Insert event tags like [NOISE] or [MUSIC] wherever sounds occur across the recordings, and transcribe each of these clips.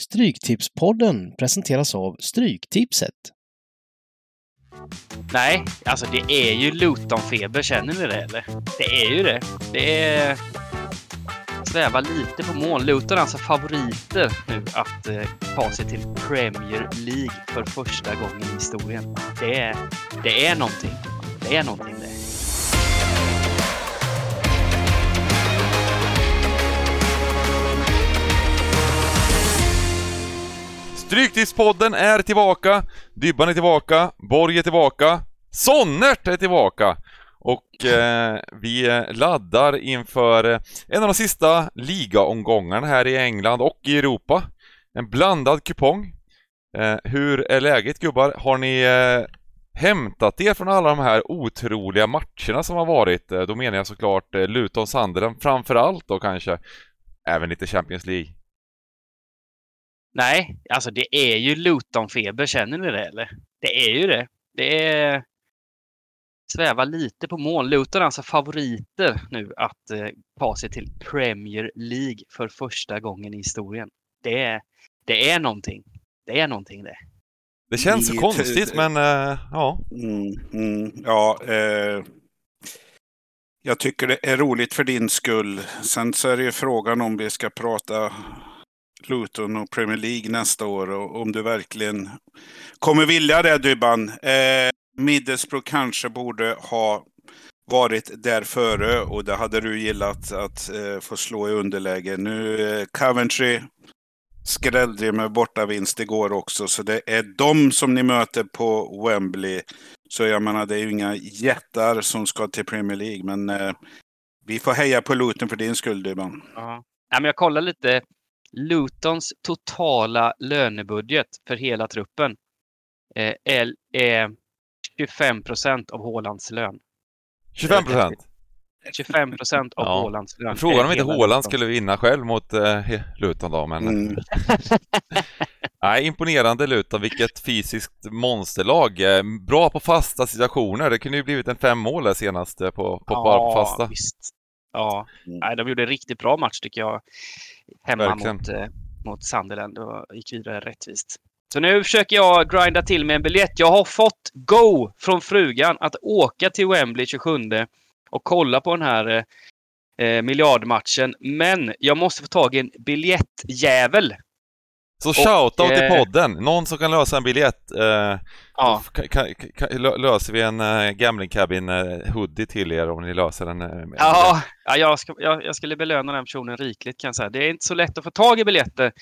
Stryktipspodden presenteras av Stryktipset. Nej, alltså det är ju Luton-feber, känner ni det eller? Det är ju det. Det är... Svävar lite på mål. Luton är alltså favoriter nu att eh, ta sig till Premier League för första gången i historien. Det är, det är någonting. Det är någonting det. Stryktipspodden är tillbaka, Dybban är tillbaka, Borg är tillbaka, Sonnert är tillbaka! Och eh, vi laddar inför eh, en av de sista ligaomgångarna här i England och i Europa. En blandad kupong. Eh, hur är läget gubbar? Har ni eh, hämtat er från alla de här otroliga matcherna som har varit? Eh, då menar jag såklart eh, Luton Sunderland framförallt då kanske. Även lite Champions League. Nej, alltså det är ju Luton-feber, känner ni det eller? Det är ju det. Det är... Svävar lite på mål. Luton är alltså favoriter nu att eh, ta sig till Premier League för första gången i historien. Det är, det är någonting. Det är någonting det. Det känns så konstigt men eh, ja. Mm, mm, ja, eh, jag tycker det är roligt för din skull. Sen så är det ju frågan om vi ska prata Luton och Premier League nästa år och om du verkligen kommer vilja det Dybban. Eh, Middlesbrough kanske borde ha varit där före och det hade du gillat att eh, få slå i underläge. Nu eh, Coventry skrällde med bortavinst igår också, så det är de som ni möter på Wembley. Så jag menar, det är ju inga jättar som ska till Premier League, men eh, vi får heja på Luton för din skull, Dybban. Ja. Men jag kollar lite. Lutons totala lönebudget för hela truppen eh, är, är 25 procent av Hålands lön. 25 procent. 25 procent av Ja. Hålands lön. Frågan om inte Luton. skulle vinna själv mot eh, Luton då, men Mm. [LAUGHS] nej, imponerande Luton, vilket fysiskt monsterlag. Eh, Bra på fasta situationer, det kunde ju blivit en fem mål där senast eh, på, på, bara på fasta. Visst. Ja, Mm. Nej, de gjorde en riktigt bra match tycker jag. Hemma Verkligen. mot, eh, mot Sunderland och gick vidare rättvist. Så nu försöker jag grinda till med en biljett. Jag har fått go från frugan att åka till Wembley 27 och kolla på den här eh, eh, miljardmatchen. Men jag måste få tag i en biljettjävel. Så shoutout till eh, podden, någon som kan lösa en biljett. Eh, Ja, kan, kan, kan, lö- löser vi en eh, Gambling Cabin eh, hoodie till er om ni löser en. Eh, ja, ja jag, ska, jag, jag skulle belöna den personen rikligt kan jag säga. Det är inte så lätt att få tag i biljetter.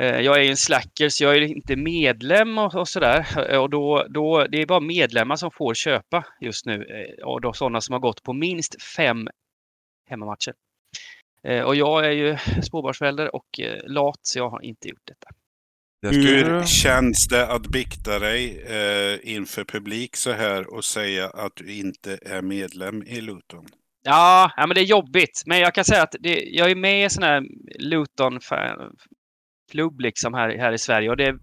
Jag är ju en slacker så jag är inte medlem och, och sådär. Och då, då, det är bara medlemmar som får köpa just nu. Och då sådana som har gått på minst fem hemmamatcher. Eh, Och jag är ju småbarnsförälder och eh, lat så jag har inte gjort detta. Hur känns det att bikta dig eh, inför publik så här och säga att du inte är medlem i Luton? Ja, ja men det är jobbigt. Men jag kan säga att det, jag är med i en sån här Luton-klubb liksom här, här i Sverige. Och det,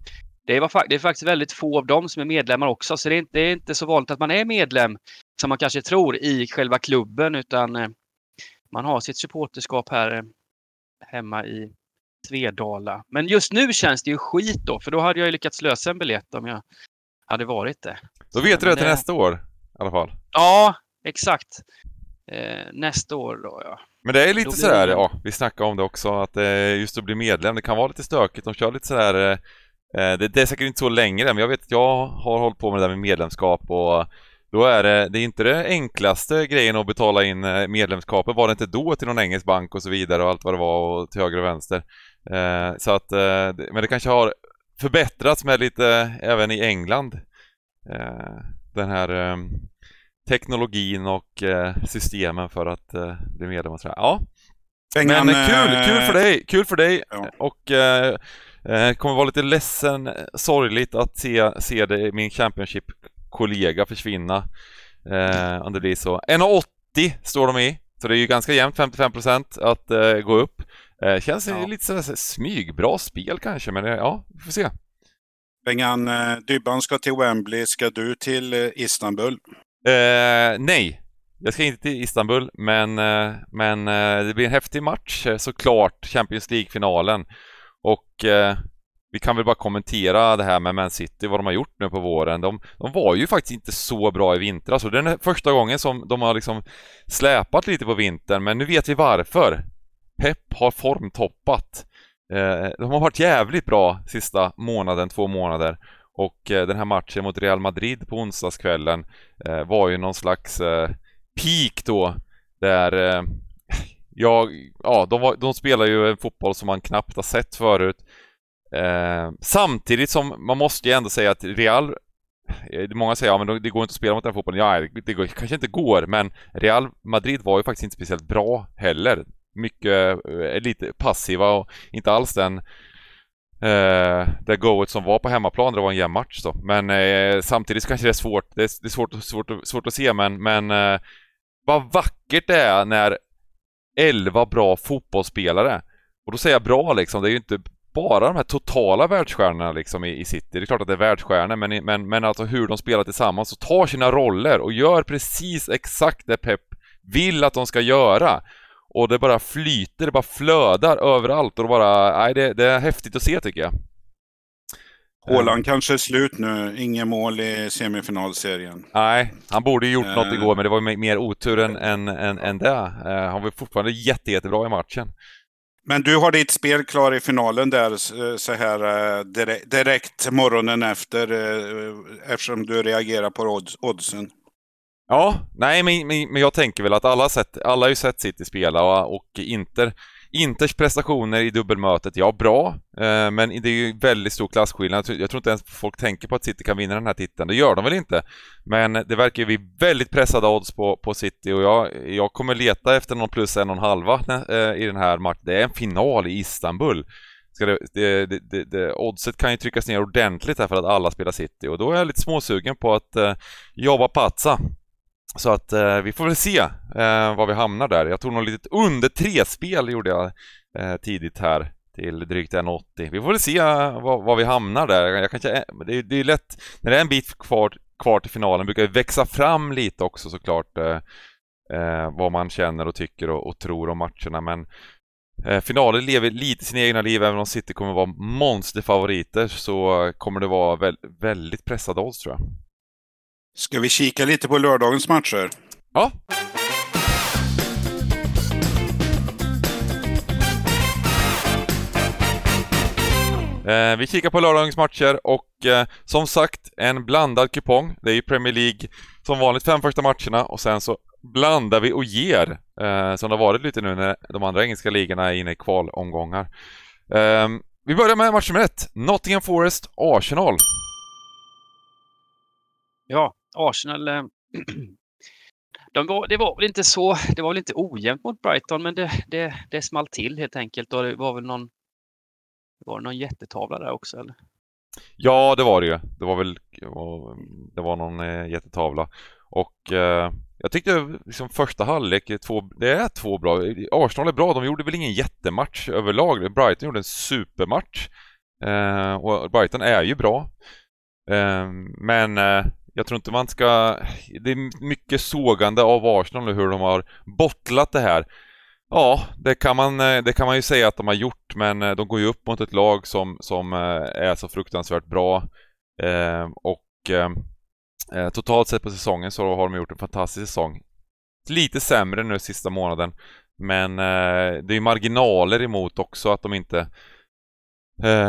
det, var, det är faktiskt väldigt få av dem som är medlemmar också. Så det är, inte, det är inte så vanligt att man är medlem som man kanske tror i själva klubben. Utan eh, man har sitt supporterskap här eh, hemma i Svedala. Men just nu känns det ju skit då. För då hade jag ju lyckats lösa en biljett om jag hade varit det. Då vet du det Men till det- nästa år i alla fall. Ja, exakt. Eh, nästa år då ja. Men det är lite sådär, det- ja, vi snackade om det också, att eh, just att bli medlem, det kan vara lite stökigt. De kör lite sådär, eh, eh, det, det är säkert inte så länge men jag vet att jag har hållit på med det där med medlemskap och då är det, det är inte det enklaste grejen att betala in eh, medlemskapet, var det inte då till någon engelsk bank och så vidare och allt vad det var och till höger och vänster. Eh, så att, eh, men det kanske har förbättrats med lite även i England. Eh, den här eh, teknologin och eh, systemen för att eh, bli medlem och sådär. Ja, Bengan, men kul, kul för dig, kul för dig Ja. och kommer vara lite ledsen, sorgligt att se, se det, min Championship-kollega försvinna eh, om det blir så. 1,80 står de i, så det är ju ganska jämnt, 55% att eh, gå upp. Eh, känns Ja. lite sådär så smygbra spel kanske, men eh, ja, vi får se. Bengan, eh, Dybban ska till Wembley. Ska du till eh, Istanbul? Nej, jag ska inte till Istanbul, men, men det blir en häftig match såklart, Champions League-finalen. Och vi kan väl bara kommentera det här med Man City, vad de har gjort nu på våren. De, de var ju faktiskt inte så bra i vintras alltså, och det är första gången som de har liksom släpat lite på vintern, men nu vet vi varför. Pep har formtoppat. Eh, de har varit jävligt bra sista månaden, två månader. Och eh, den här matchen mot Real Madrid på onsdagskvällen eh, var ju någon slags eh, peak då, där jag, ja, de, var, de spelar ju en fotboll som man knappt har sett förut. Eh, samtidigt som man måste ju ändå säga att Real eh, Många säger ja, men det går inte att spela mot den här fotbollen. Ja, det går, kanske inte går, men Real Madrid var ju faktiskt inte speciellt bra heller. Mycket eh, lite passiva och inte alls den eh, det goet som var på hemmaplan, det var en jämn match då. Men eh, samtidigt kanske det är svårt, det är, det är svårt, svårt, svårt att se, men, men eh, vad vackert det är när 11 bra fotbollsspelare, och då säger jag bra liksom, det är ju inte bara de här totala världsstjärnorna liksom i, i City. Det är klart att det är världsstjärnor, men, men, men alltså hur de spelar tillsammans och tar sina roller och gör precis exakt det Pep vill att de ska göra. Och det bara flyter, det bara flödar överallt och det bara, nej det, det är häftigt att se tycker jag. Håland kanske är slut nu, inget mål i semifinalserien. Nej, han borde ju gjort uh, något igår men det var mer otur än, än, än, än det. Uh, han var fortfarande jätte, jättebra i matchen. Men du har ditt spel klar i finalen där eh, så här eh, direkt, morgonen efter eh, eftersom du reagerar på oddsen. Ja, nej men, men, men jag tänker väl att alla har, sett, alla har ju sett City spela och, och Inter Inters prestationer i dubbelmötet, ja bra, eh, men det är ju väldigt stor klasskillnad. Jag tror inte ens folk tänker på att City kan vinna den här titeln. Det gör de väl inte. Men det verkar ju bli väldigt pressade odds på, på City och jag, jag kommer leta efter någon plus en och en halva eh, i den här matchen. Det är en final i Istanbul. Ska det, det, det, det, oddset kan ju tryckas ner ordentligt här för att alla spelar City och då är jag lite småsugen på att eh, jobba patsa. Så att eh, vi får väl se eh, var vi hamnar där. Jag tog något litet under tre spel gjorde jag eh, tidigt här till drygt 1,80. Vi får väl se eh, var, var vi hamnar där. Jag kanske, eh, det, är, det är lätt, när det är en bit kvar, kvar till finalen brukar det växa fram lite också såklart eh, eh, vad man känner och tycker och, och tror om matcherna. Men finalen lever lite sina egna liv, även om City kommer vara monsterfavoriter så kommer det vara vä väldigt pressade odds tror jag. Ska vi kika lite på lördagens matcher? Ja. Eh, vi kikar på lördagens matcher och eh, som sagt en blandad kupong. Det är ju Premier League som vanligt fem första matcherna och sen så blandar vi och ger eh, som det har varit lite nu när de andra engelska ligorna är inne i kvalomgångar. Eh, vi börjar med match nummer ett. Nottingham Forest Arsenal. Ja, Arsenal eh, [CLEARS THROAT] de var, det var väl inte så, det var väl inte ojämnt mot Brighton, men det, det, det small till helt enkelt. Och det var väl någon, var det någon jättetavla där också eller? Ja, det var det ju. Det var väl, det var någon eh, jättetavla. Och eh, jag tyckte liksom första halvlek, två, det är två bra. Arsenal är bra, de gjorde väl ingen jättematch överlag. Brighton gjorde en supermatch. Eh, och Brighton är ju bra. Eh, men eh, jag tror inte man ska... Det är mycket sågande av Arsenal nu hur de har bottlat det här. Ja, det kan, man, eh, det kan man ju säga att de har gjort, men eh, de går ju upp mot ett lag som, som eh, är så fruktansvärt bra. Ehm, eh, och eh, totalt sett på säsongen så har de gjort en fantastisk säsong. Lite sämre nu sista månaden, men eh, det är marginaler emot också att de inte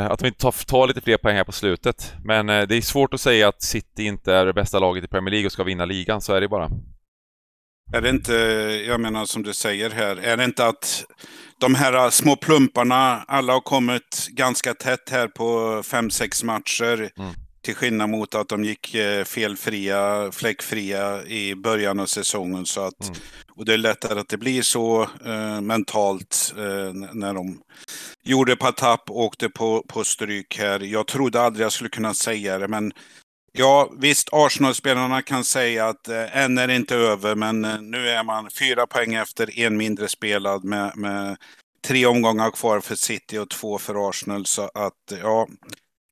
att de inte tar, tar, lite fler poäng här på slutet. Men eh, det är svårt att säga att City inte är det bästa laget i Premier League och ska vinna ligan, så är det bara. Är det inte, jag menar som du säger här, är det inte att de här små plumparna, alla har kommit ganska tätt här på fem sex matcher. Mm. Till skillnad mot att de gick eh, felfria, fläckfria i början av säsongen. Så att, mm. Och det är lättare att det blir så eh, mentalt eh, när de gjorde på tapp och åkte på, på stryk här. Jag trodde aldrig jag skulle kunna säga det, men ja, visst, Arsenal-spelarna kan säga att eh, än är det inte över, men eh, nu är man fyra poäng efter, en mindre spelad med, med tre omgångar kvar för City och två för Arsenal. Så att, eh, ja,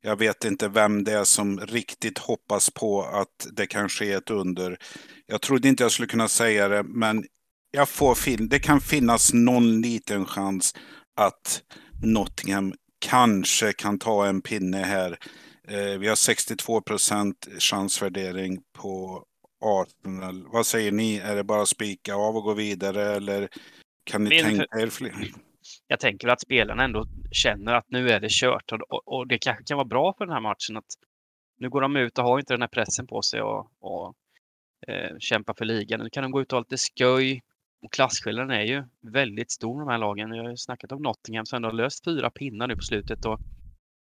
jag vet inte vem det är som riktigt hoppas på att det kan ske ett under. Jag trodde inte jag skulle kunna säga det, men jag får fin det kan finnas någon liten chans att Nottingham kanske kan ta en pinne här. Eh, vi har 62 procent chansvärdering på Arsenal. Vad säger ni? Är det bara att spika av och gå vidare eller kan ni Min- tänka er fler? Jag tänker att spelarna ändå känner att nu är det kört och, och, det kanske kan vara bra för den här matchen att nu går de ut och har inte den här pressen på sig och, och eh, kämpar för ligan. Nu kan de gå ut och ha lite skoj. Och klasskillnaden är ju väldigt stor de här lagen. Jag har ju snackat om Nottingham som ändå har löst fyra pinnar nu på slutet och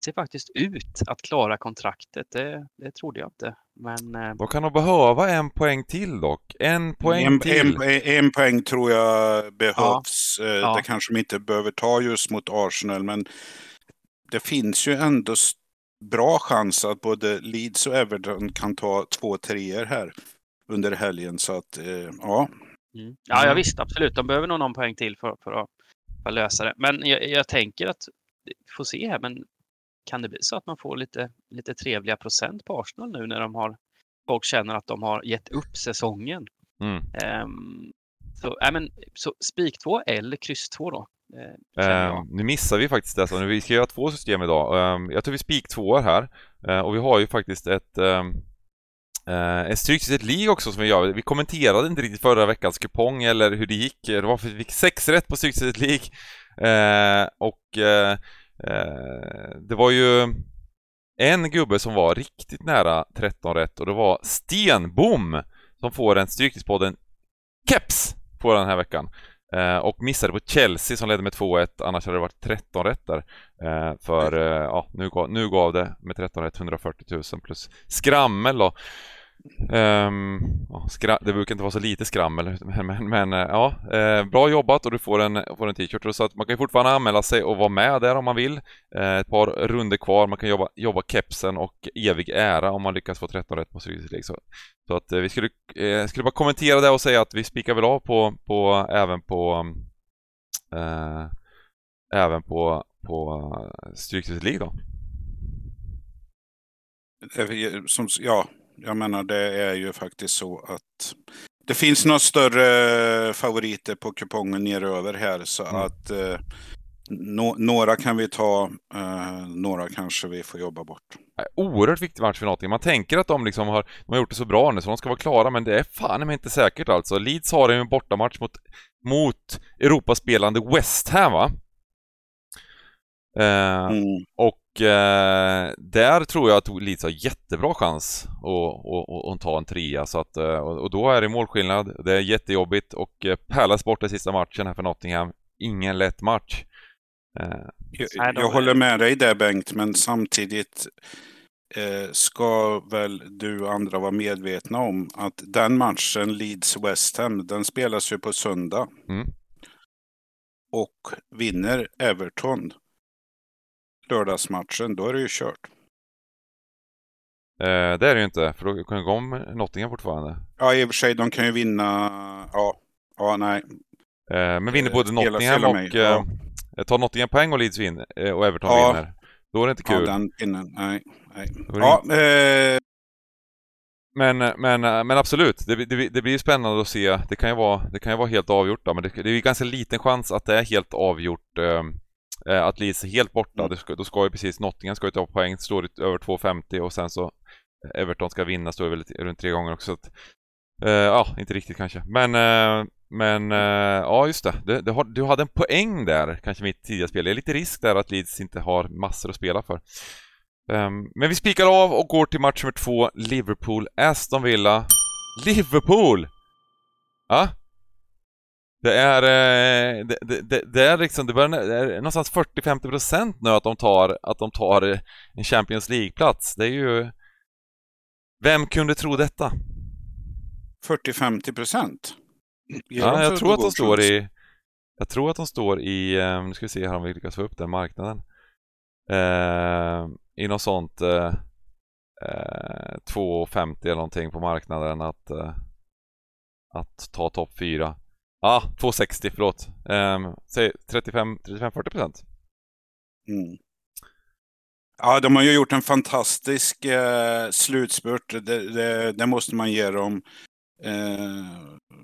ser faktiskt ut att klara kontraktet. Det, det trodde jag inte. Men eh, De kan nog behöva en poäng till dock. En poäng En, till. en, en poäng tror jag behövs. Eh, Ja. Det kanske de inte behöver ta just mot Arsenal, men det finns ju ändå bra chans att både Leeds och Everton kan ta två treor här under helgen. Så att, eh, ja. Mm. Ja, ja, Mm. visst, absolut. De behöver nog någon poäng till för, för, att, för att lösa det. Men jag, jag tänker att, vi får se här, men kan det bli så att man får lite, lite trevliga procent på Arsenal nu när de har, folk känner att de har gett upp säsongen? Mm. Ehm, så, äh, men, så spik 2 eller kryss 2 då? Eh. Ehm, nu missar vi faktiskt det, så vi ska göra två system idag. Ehm, jag tror vi spik tvåor här. Ehm, och vi har ju faktiskt ett um, ett Stryktipset League också som vi gör. Vi kommenterade inte riktigt förra veckans kupong eller hur det gick. Det var för vi fick sex rätt på Stryktipset League. Uh, och uh, det var ju en gubbe som var riktigt nära 13 rätt och det var Stenbom som får en Stryktipspodden Keps på den här veckan. Och missade på Chelsea som ledde med 2-1, annars hade det varit 13 rätt där. För ja, nu gav, nu gav det med 13 rätt 140 000 plus skrammel då. Um, ja, skra- det brukar inte vara så lite skrammel, [LAUGHS] men, men, men eh, ja, eh, bra jobbat och du får en, får en t-shirt. Så att man kan fortfarande anmäla sig och vara med där om man vill. Eh, ett par runder kvar, man kan jobba, jobba kepsen och evig ära om man lyckas få 13 rätt på Stryktipset Så, så att eh, vi skulle, eh, skulle bara kommentera det och säga att vi spikar väl av på, på även på eh, även på, på Stryktipset League då. Som, ja, jag menar det är ju faktiskt så att det finns några större favoriter på kupongen neröver här så Mm. att eh, nå- några kan vi ta, eh, några kanske vi får jobba bort. Oerhört viktig match för någonting. Man tänker att de liksom har, de har gjort det så bra nu så de ska vara klara men det är fan men inte säkert alltså. Leeds har en bortamatch mot, mot Europaspelande West Ham va? Eh, Mm. Och eh, där tror jag att Leeds har jättebra chans att, att, ta en trea så att, eh, och, då är det målskillnad. Det är jättejobbigt och eh, Palace borta i sista matchen här för Nottingham. Ingen lätt match. Jag, jag håller med dig där Bengt, men samtidigt eh, ska väl du och andra vara medvetna om att den matchen, Leeds-West Ham, den spelas ju på söndag. Mm. Och vinner Everton lördagsmatchen, då är det ju kört. eh, det är det ju inte för då kan ju gå om Nottingham fortfarande. Ja, i och för sig, de kan ju vinna. Ja, ja nej. Eh, men vinner Eh, både Nottingham hela och... mig, Eh, ja. tar Nottingham poäng och Leeds vinner, eh, och Everton Ja. vinner. Då är det inte Ja, kul. den pinnen. Nej, nej. Ja, eh, Men, men, men absolut, det, det, det blir ju spännande att se. Det kan ju vara, det kan ju vara helt avgjort då, men det, det är ju ganska liten chans att det är helt avgjort. Eh, eh, att Leeds är helt borta. Mm. Ska, då ska ju precis Nottingham ska ju ta poäng, står det över 2,50 och sen så Everton ska vinna, står det väl runt tre gånger också. Så att, eh, ja, inte riktigt kanske. Men, eh, men eh, ja, just det. det, det har, du hade en poäng där, kanske mitt tidiga spel. Det är lite risk där att Leeds inte har massor att spela för. Ehm, men vi spikar av och går till match nummer två, Liverpool-Aston Villa. Liverpool! Ja? Det är, eh, det, det, det, är liksom, det börjar, det är någonstans 40-50% nu att de tar, att de tar eh, en Champions League-plats. Det är ju... Vem kunde tro detta? 40-50 procent. Ja, jag tror att de står i... Jag tror att de står i... eh, Nu ska vi se här om vi lyckas få upp den marknaden. Eh, I något sånt... Eh, eh, 2,50 eller någonting på marknaden att... Eh, att ta topp 4. Ja, 2,60 förlåt. Um, säg 35-40 procent. Mm. Ja, de har ju gjort en fantastisk eh, slutspurt. Det, det, det måste man ge dem. Eh,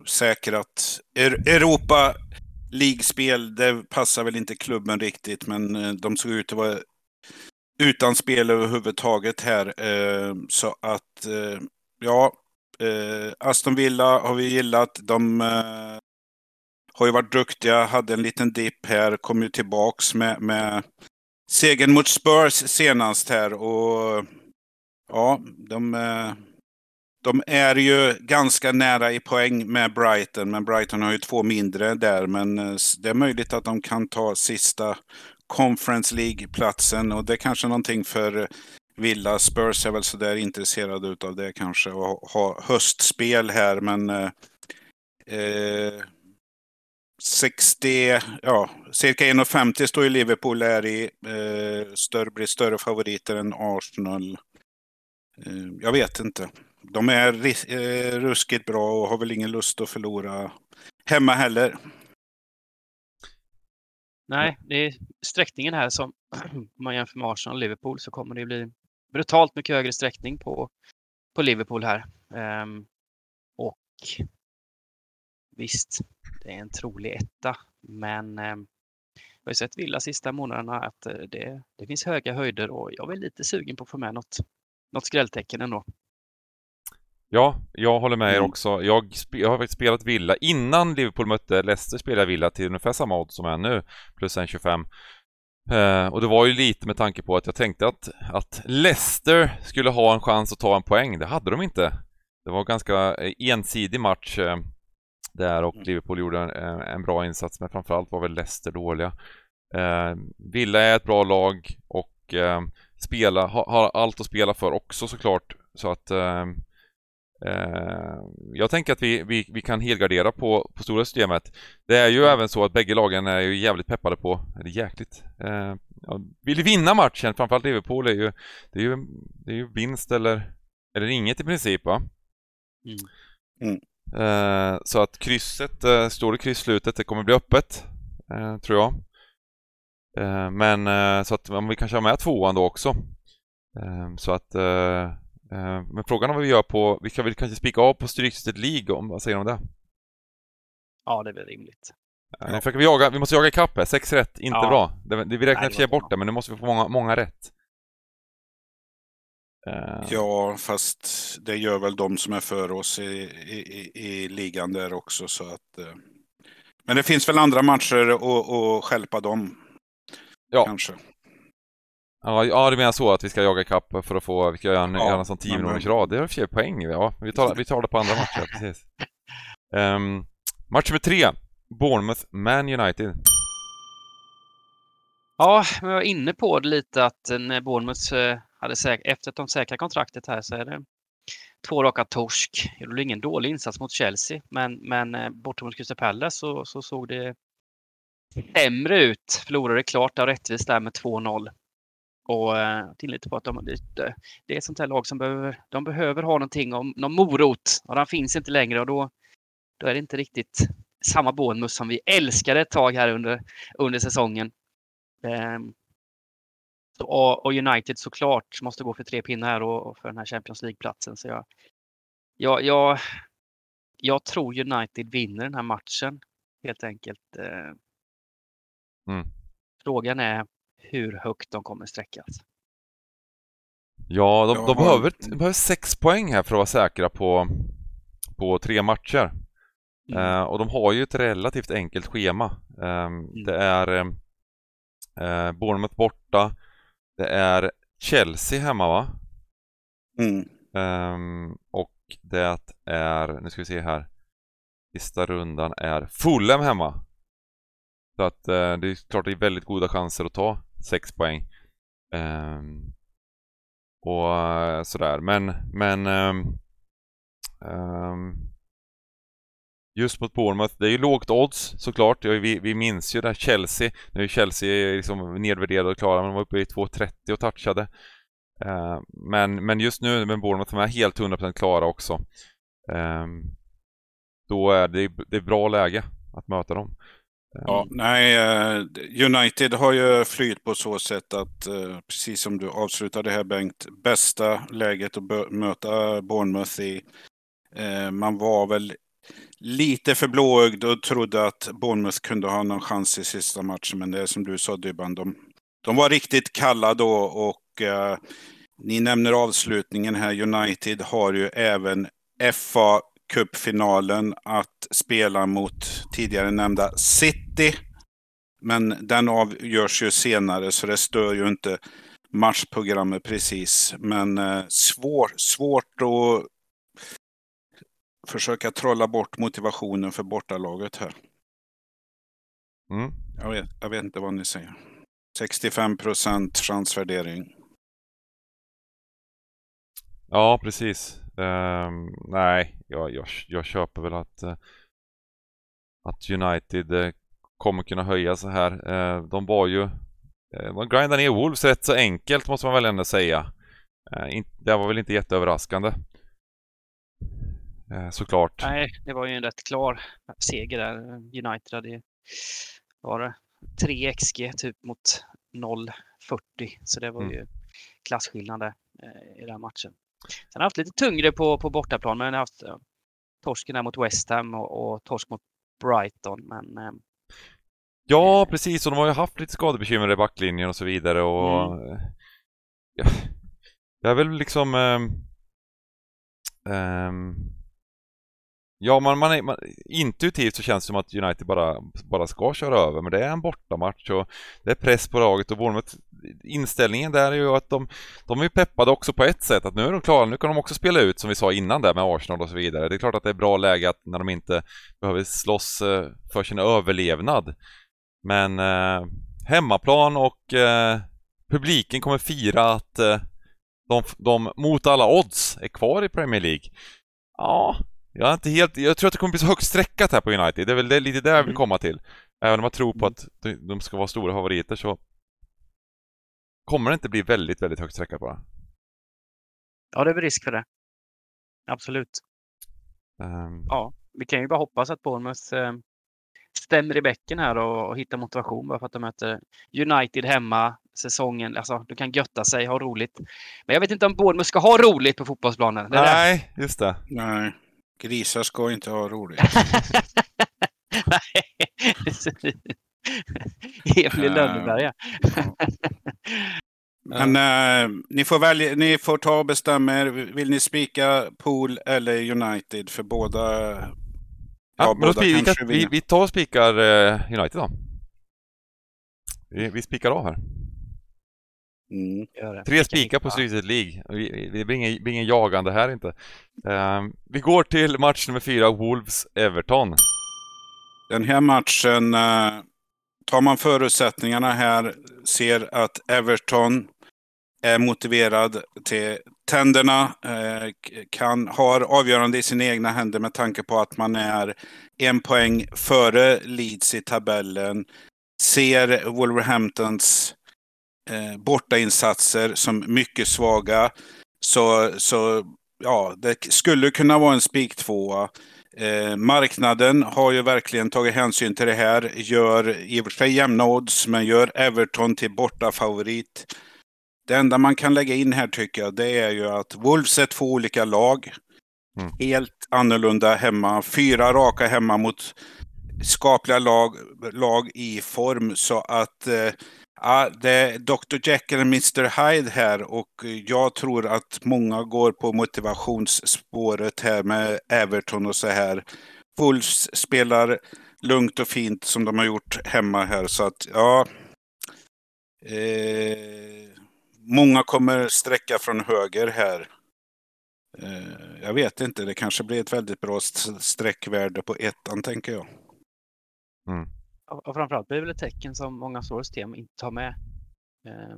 säkrat er, Europa. ligspel, det passar väl inte klubben riktigt, men eh, de såg ut att vara utan spel överhuvudtaget här. Eh, så att, eh, ja, eh, Aston Villa har vi gillat. De eh, har ju varit duktiga, hade en liten dipp här, kom ju tillbaks med, med segern mot Spurs senast här och ja, de eh, de är ju ganska nära i poäng med Brighton, men Brighton har ju två mindre där. Men eh, det är möjligt att de kan ta sista Conference League-platsen och det är kanske någonting för Villa. Spurs är väl sådär intresserade av det kanske och ha höstspel här, men eh, eh 60, ja, cirka 1,50 står ju Liverpool är i. Eh, större, blir större favoriter än Arsenal. Eh, jag vet inte de är eh, ruskigt bra och har väl ingen lust att förlora hemma heller. Nej, det är sträckningen här som [CLEARS THROAT] om man jämför med Arsenal och Liverpool så kommer det bli brutalt mycket högre sträckning på, på Liverpool här. Um, och visst, det är en trolig etta, men um, jag har sett Villa sista månaderna att uh, det, det finns höga höjder och jag är lite sugen på att få med något, något skrälltecken ändå. Ja, jag håller med er mm. också. Jag, jag, har faktiskt spelat Villa. Innan Liverpool mötte Leicester spelade jag Villa till ungefär samma odds som är nu, plus en 25. Eh, och det var ju lite med tanke på att jag tänkte att, att Leicester skulle ha en chans att ta en poäng. Det hade de inte. Det var en ganska eh, ensidig match eh, där och mm. Liverpool gjorde en, en, bra insats, men framförallt var väl Leicester dåliga. Eh, Villa är ett bra lag och eh, spela, har, har allt att spela för också såklart. Så att eh, Eh, jag tänker att vi, vi, vi kan helgardera på, på stora systemet. Det är ju mm. även så att bägge lagen är ju jävligt peppade på, eller jäkligt, eh, ja, vill vinna matchen, framförallt Liverpool är ju, det är ju, det är ju vinst eller, eller inget i princip va? Mm. Mm. Eh, så att krysset, eh, står det kryss slutet, det kommer bli öppet, eh, tror jag. Eh, men så att vi kanske har med tvåan då också. så att men frågan är vad vi gör på, vi kan väl kanske spika av på Stryktipset League, om, vad säger du om det? Ja, det är väl rimligt. Ja. Vi, jaga, vi måste jaga ikapp här, sex rätt, inte ja. bra. Det, det, vi räknar i bort det, men nu måste vi få många, många rätt. Uh... Ja, fast det gör väl de som är för oss i, i, i ligan där också. Så att, uh... Men det finns väl andra matcher att, skälpa dem. Ja. Kanske. Ja, ja, du menar så att vi ska jaga kapp för att få, vi ska göra en, ja, göra en sån 10 minuters rad. Det är för poäng. Ja, vi tar, vi tar det på andra matcher, [LAUGHS] precis. Um, match nummer tre. Bournemouth, Man United. Ja, jag var inne på det lite att när Bournemouth eh, hade säk efter att de säkra kontraktet här så är det två raka torsk. Det blev ingen dålig insats mot Chelsea, men, men eh, bortom mot Crystal Palace så, så såg det sämre ut. Förlorade klart och rättvist där med 2-0. Och eh, till lite på att de, det, det är ett sånt här lag som behöver, de behöver ha någonting, om, någon morot. Och den finns inte längre och då, då är det inte riktigt samma Bournemouth som vi älskade ett tag här under, under säsongen. Ehm, och, och, United såklart måste gå för tre pinnar här och, och för den här Champions League-platsen. Så jag, jag, jag, jag tror United vinner den här matchen helt enkelt. Uh, mm. Frågan är hur högt de kommer sträckas. Ja, de, de behöver, de behöver sex poäng här för att vara säkra på, på tre matcher. Mm. Uh, och de har ju ett relativt enkelt schema. Um, mm. Det är uh, Bournemouth borta. Det är Chelsea hemma va? Mm. Um, och det är, nu ska vi se här. Sista rundan är Fulham hemma. Så att uh, det är klart det är väldigt goda chanser att ta 6 poäng. Um, och uh, sådär, men, men um, Just mot Bournemouth, det är ju lågt odds såklart. Vi, vi minns ju där Chelsea. Nu är Chelsea liksom nedvärderade och klara, men de var uppe i 2.30 och touchade. Uh, men, men just nu med Bournemouth, de är helt 100% klara också. Um, då är det, det är bra läge att möta dem. Ehm. Ja, nej, eh, United har ju flyt på så sätt att, eh, precis som du avslutade här Bengt, bästa läget att möta Bournemouth i. Man var väl lite för blåögd och trodde att Bournemouth kunde ha någon chans i sista matchen. Men det är som du sa Dybban, de, de var riktigt kalla då och eh, ni nämner avslutningen här. United har ju även FA cupfinalen att spela mot tidigare nämnda City. Men den avgörs ju senare så det stör ju inte matchprogrammet precis. Men eh, svår, svårt att försöka trolla bort motivationen för bortalaget här. Mm. Jag vet, jag vet inte vad ni säger. 65 procent chansvärdering. Ja, precis. Um, nej, jag, jag, jag köper väl att, uh, att United uh, kommer kunna höja så här. Uh, de var ju... Man grindade ner Wolves rätt så enkelt måste man väl ändå säga. Det var väl inte jätteöverraskande. Såklart. Nej, det var ju en rätt klar seger där. United hade var det 3 XG typ mot 0,40. Så det var mm. ju klasskillnad i den matchen. Sen har jag haft lite tyngre på, på bortaplan, men jag har haft torsken där mot West Ham och, och torsk mot Brighton. Men, eh, ja, eh, precis. Och de har ju haft lite skadebekymmer i backlinjen och så vidare. Och, mm. ja, jag är väl liksom... Um, Ja, man, man, är, man, intuitivt så känns det som att United bara, bara ska köra över, men det är en bortamatch och det är press på laget och Bournemouth, inställningen där är ju att de, de är peppade också på ett sätt, att nu är de klara, nu kan de också spela ut som vi sa innan där med Arsenal och så vidare. Det är klart att det är bra läge att när de inte behöver slåss eh, för sin överlevnad. Men eh, hemmaplan och eh, publiken kommer fira att eh, de, de mot alla odds är kvar i Premier League. Ja, jag är inte helt... Jag tror att det kommer bli så högt streckat här på United. Det är väl det, lite där jag vill mm. komma till. Även om jag tror på mm. att de ska vara stora favoriter så kommer det inte bli väldigt, väldigt högt streckat bara. Ja, det är väl risk för det. Absolut. Um... Ja, vi kan ju bara hoppas att Bournemouth eh, stämmer i bäcken här och, och hittar motivation bara för att de möter United hemma säsongen. Alltså, du kan götta sig, ha roligt. Men jag vet inte om Bournemouth ska ha roligt på fotbollsplanen. Nej, just det. Nej. Grisar ska inte ha roligt. [LAUGHS] Emil Lönneberga. Men äh, ni, får välja, ni får ta och bestämma er. Vill ni spika Pool eller United? För båda... Ja, ja båda vi, vi, vi, vi, tar och spikar uh, United då. Vi, vi spikar av här. Mm. Tre spikar på Stryset League. Det blir ingen, blir ingen jagande här inte. Uh, vi går till match nummer fyra, Wolves-Everton. Den här matchen, uh, tar man förutsättningarna här, ser att Everton är motiverad till tänderna, uh, kan, har avgörande i sina egna händer med tanke på att man är en poäng före Leeds i tabellen. Ser Wolverhamptons eh, bortainsatser som mycket svaga. Så, så ja, det skulle kunna vara en spik tvåa. Eh, marknaden har ju verkligen tagit hänsyn till det här. Gör i och för sig jämna odds, men gör Everton till bortafavorit. Det enda man kan lägga in här tycker jag, det är ju att Wolves är två olika lag. Mm. Helt annorlunda hemma. Fyra raka hemma mot skapliga lag, lag i form. Så att eh, Ja, det är Dr Jekyll och Mr Hyde här och jag tror att många går på motivationsspåret här med Everton och så här. Wolves spelar lugnt och fint som de har gjort hemma här så att ja. Eh, många kommer sträcka från höger här. Eh, jag vet inte, det kanske blir ett väldigt bra sträckvärde på ettan tänker jag. Mm och framförallt blir det väl ett tecken som många stora system inte tar med. Eh,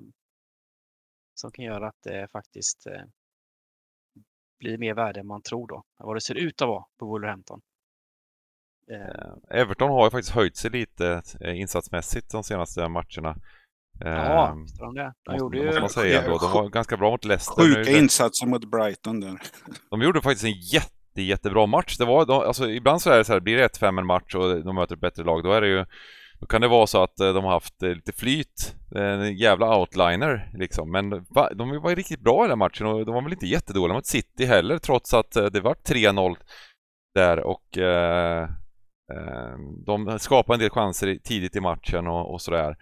som kan göra att det faktiskt eh, blir mer värde än man tror då. Vad det ser ut att vara på Wolverhampton. Eh, Everton har ju faktiskt höjt sig lite eh, insatsmässigt de senaste matcherna. Ja, ehm, de det. De gjorde ju... Man säga då. De var ganska bra mot Leicester. Sjuka insatser mot Brighton där. De gjorde faktiskt en jätte jätte, jättebra match. Det var, de, alltså, ibland så är det så här, blir det 1-5 en match och de möter ett bättre lag, då är det ju då kan det vara så att eh, de har haft eh, lite flyt, eh, en jävla outliner liksom. Men va, de var ju riktigt bra i den matchen och de var väl inte jättedåliga mot City heller trots att det var 3-0 där och eh, de skapade en del chanser tidigt i matchen och, och sådär.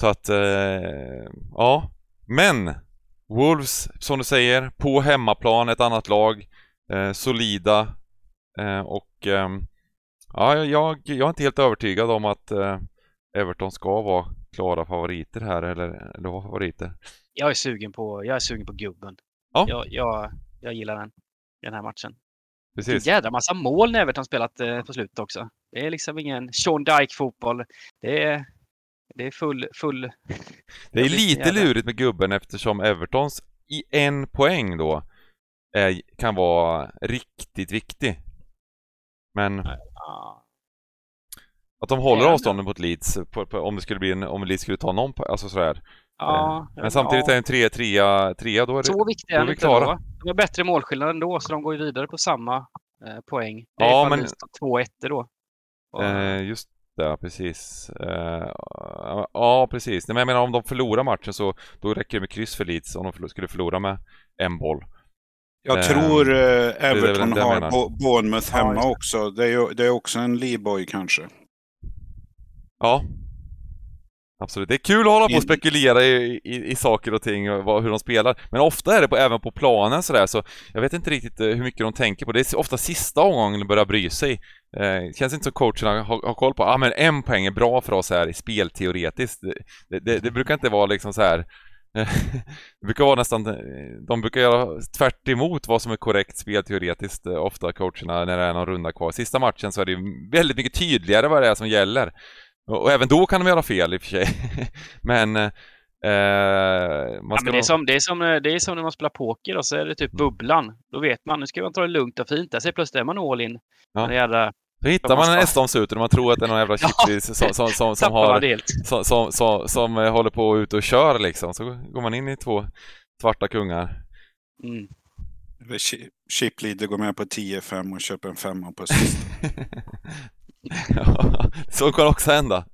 Så att, eh, ja. Men Wolves, som du säger, på hemmaplan, ett annat lag. Eh, solida. Eh, och ehm, ja, jag, jag är inte helt övertygad om att eh, Everton ska vara klara favoriter här eller, eller vara favoriter. Jag är sugen på, jag är sugen på gubben. Ja. Jag, jag, jag gillar den, den här matchen. Precis. En jädra massa mål när Everton spelat eh, på slutet också. Det är liksom ingen Sean Dyke-fotboll. Det är, det är full... full Det är [LAUGHS] lite lurigt med gubben eftersom Evertons i en poäng då är, kan vara riktigt viktig. Men Ja. att de håller Ja, avstånden mot Leeds, på, på, om det skulle bli en, om Leeds skulle ta någon, alltså sådär. Ja, Men samtidigt är det en trea, trea, trea, då är det... Så viktiga då är vi de klara. då. De har bättre målskillnad ändå, så de går ju vidare på samma eh, poäng. Det är Ja, men- står 2-1 då. Och, Eh, just det, precis. Eh, ja, precis. Nej, Men jag menar om de förlorar matchen så då räcker det med kryss för Leeds om de skulle förlora med en boll. Jag Eh, tror eh, Everton det jag har menar. Bournemouth Ja, hemma det. också. Det är, det är också en Lee-boy kanske. Ja. Absolut. Det är kul att hålla på och spekulera i, i, i saker och ting och vad, hur de spelar. Men ofta är det på, även på planen sådär så jag vet inte riktigt eh, hur mycket de tänker på. Det är ofta sista omgången de börjar bry sig. Eh, känns inte som coacherna har, har koll på, ja ah, men en poäng är bra för oss här i spelteoretiskt. Det, det, det, det brukar inte vara liksom så här. [LAUGHS] det brukar vara nästan, eh, de brukar göra tvärt emot vad som är korrekt spelteoretiskt eh, ofta coacherna när det är någon runda kvar. Sista matchen så är det väldigt mycket tydligare vad det är som gäller. Och, och även då kan de göra fel i och för sig. [LAUGHS] men eh, man ja, men det, är som, det, är som, eh, det är som när man spelar poker och så är det typ bubblan. Då vet man, nu ska man ta det lugnt och fint. Där ser plötsligt är man all in. Ja. Den jävla Då hittar man en Eston-suter och man tror att det är någon jävla Ja. chiplis som, som, som, som, har, som, som, som, som eh, håller på ut och kör liksom. Så går man in i två svarta kungar. Mm. Leader går med på 10-5 och köper en femma på sist. [LAUGHS] ja, så kan också hända.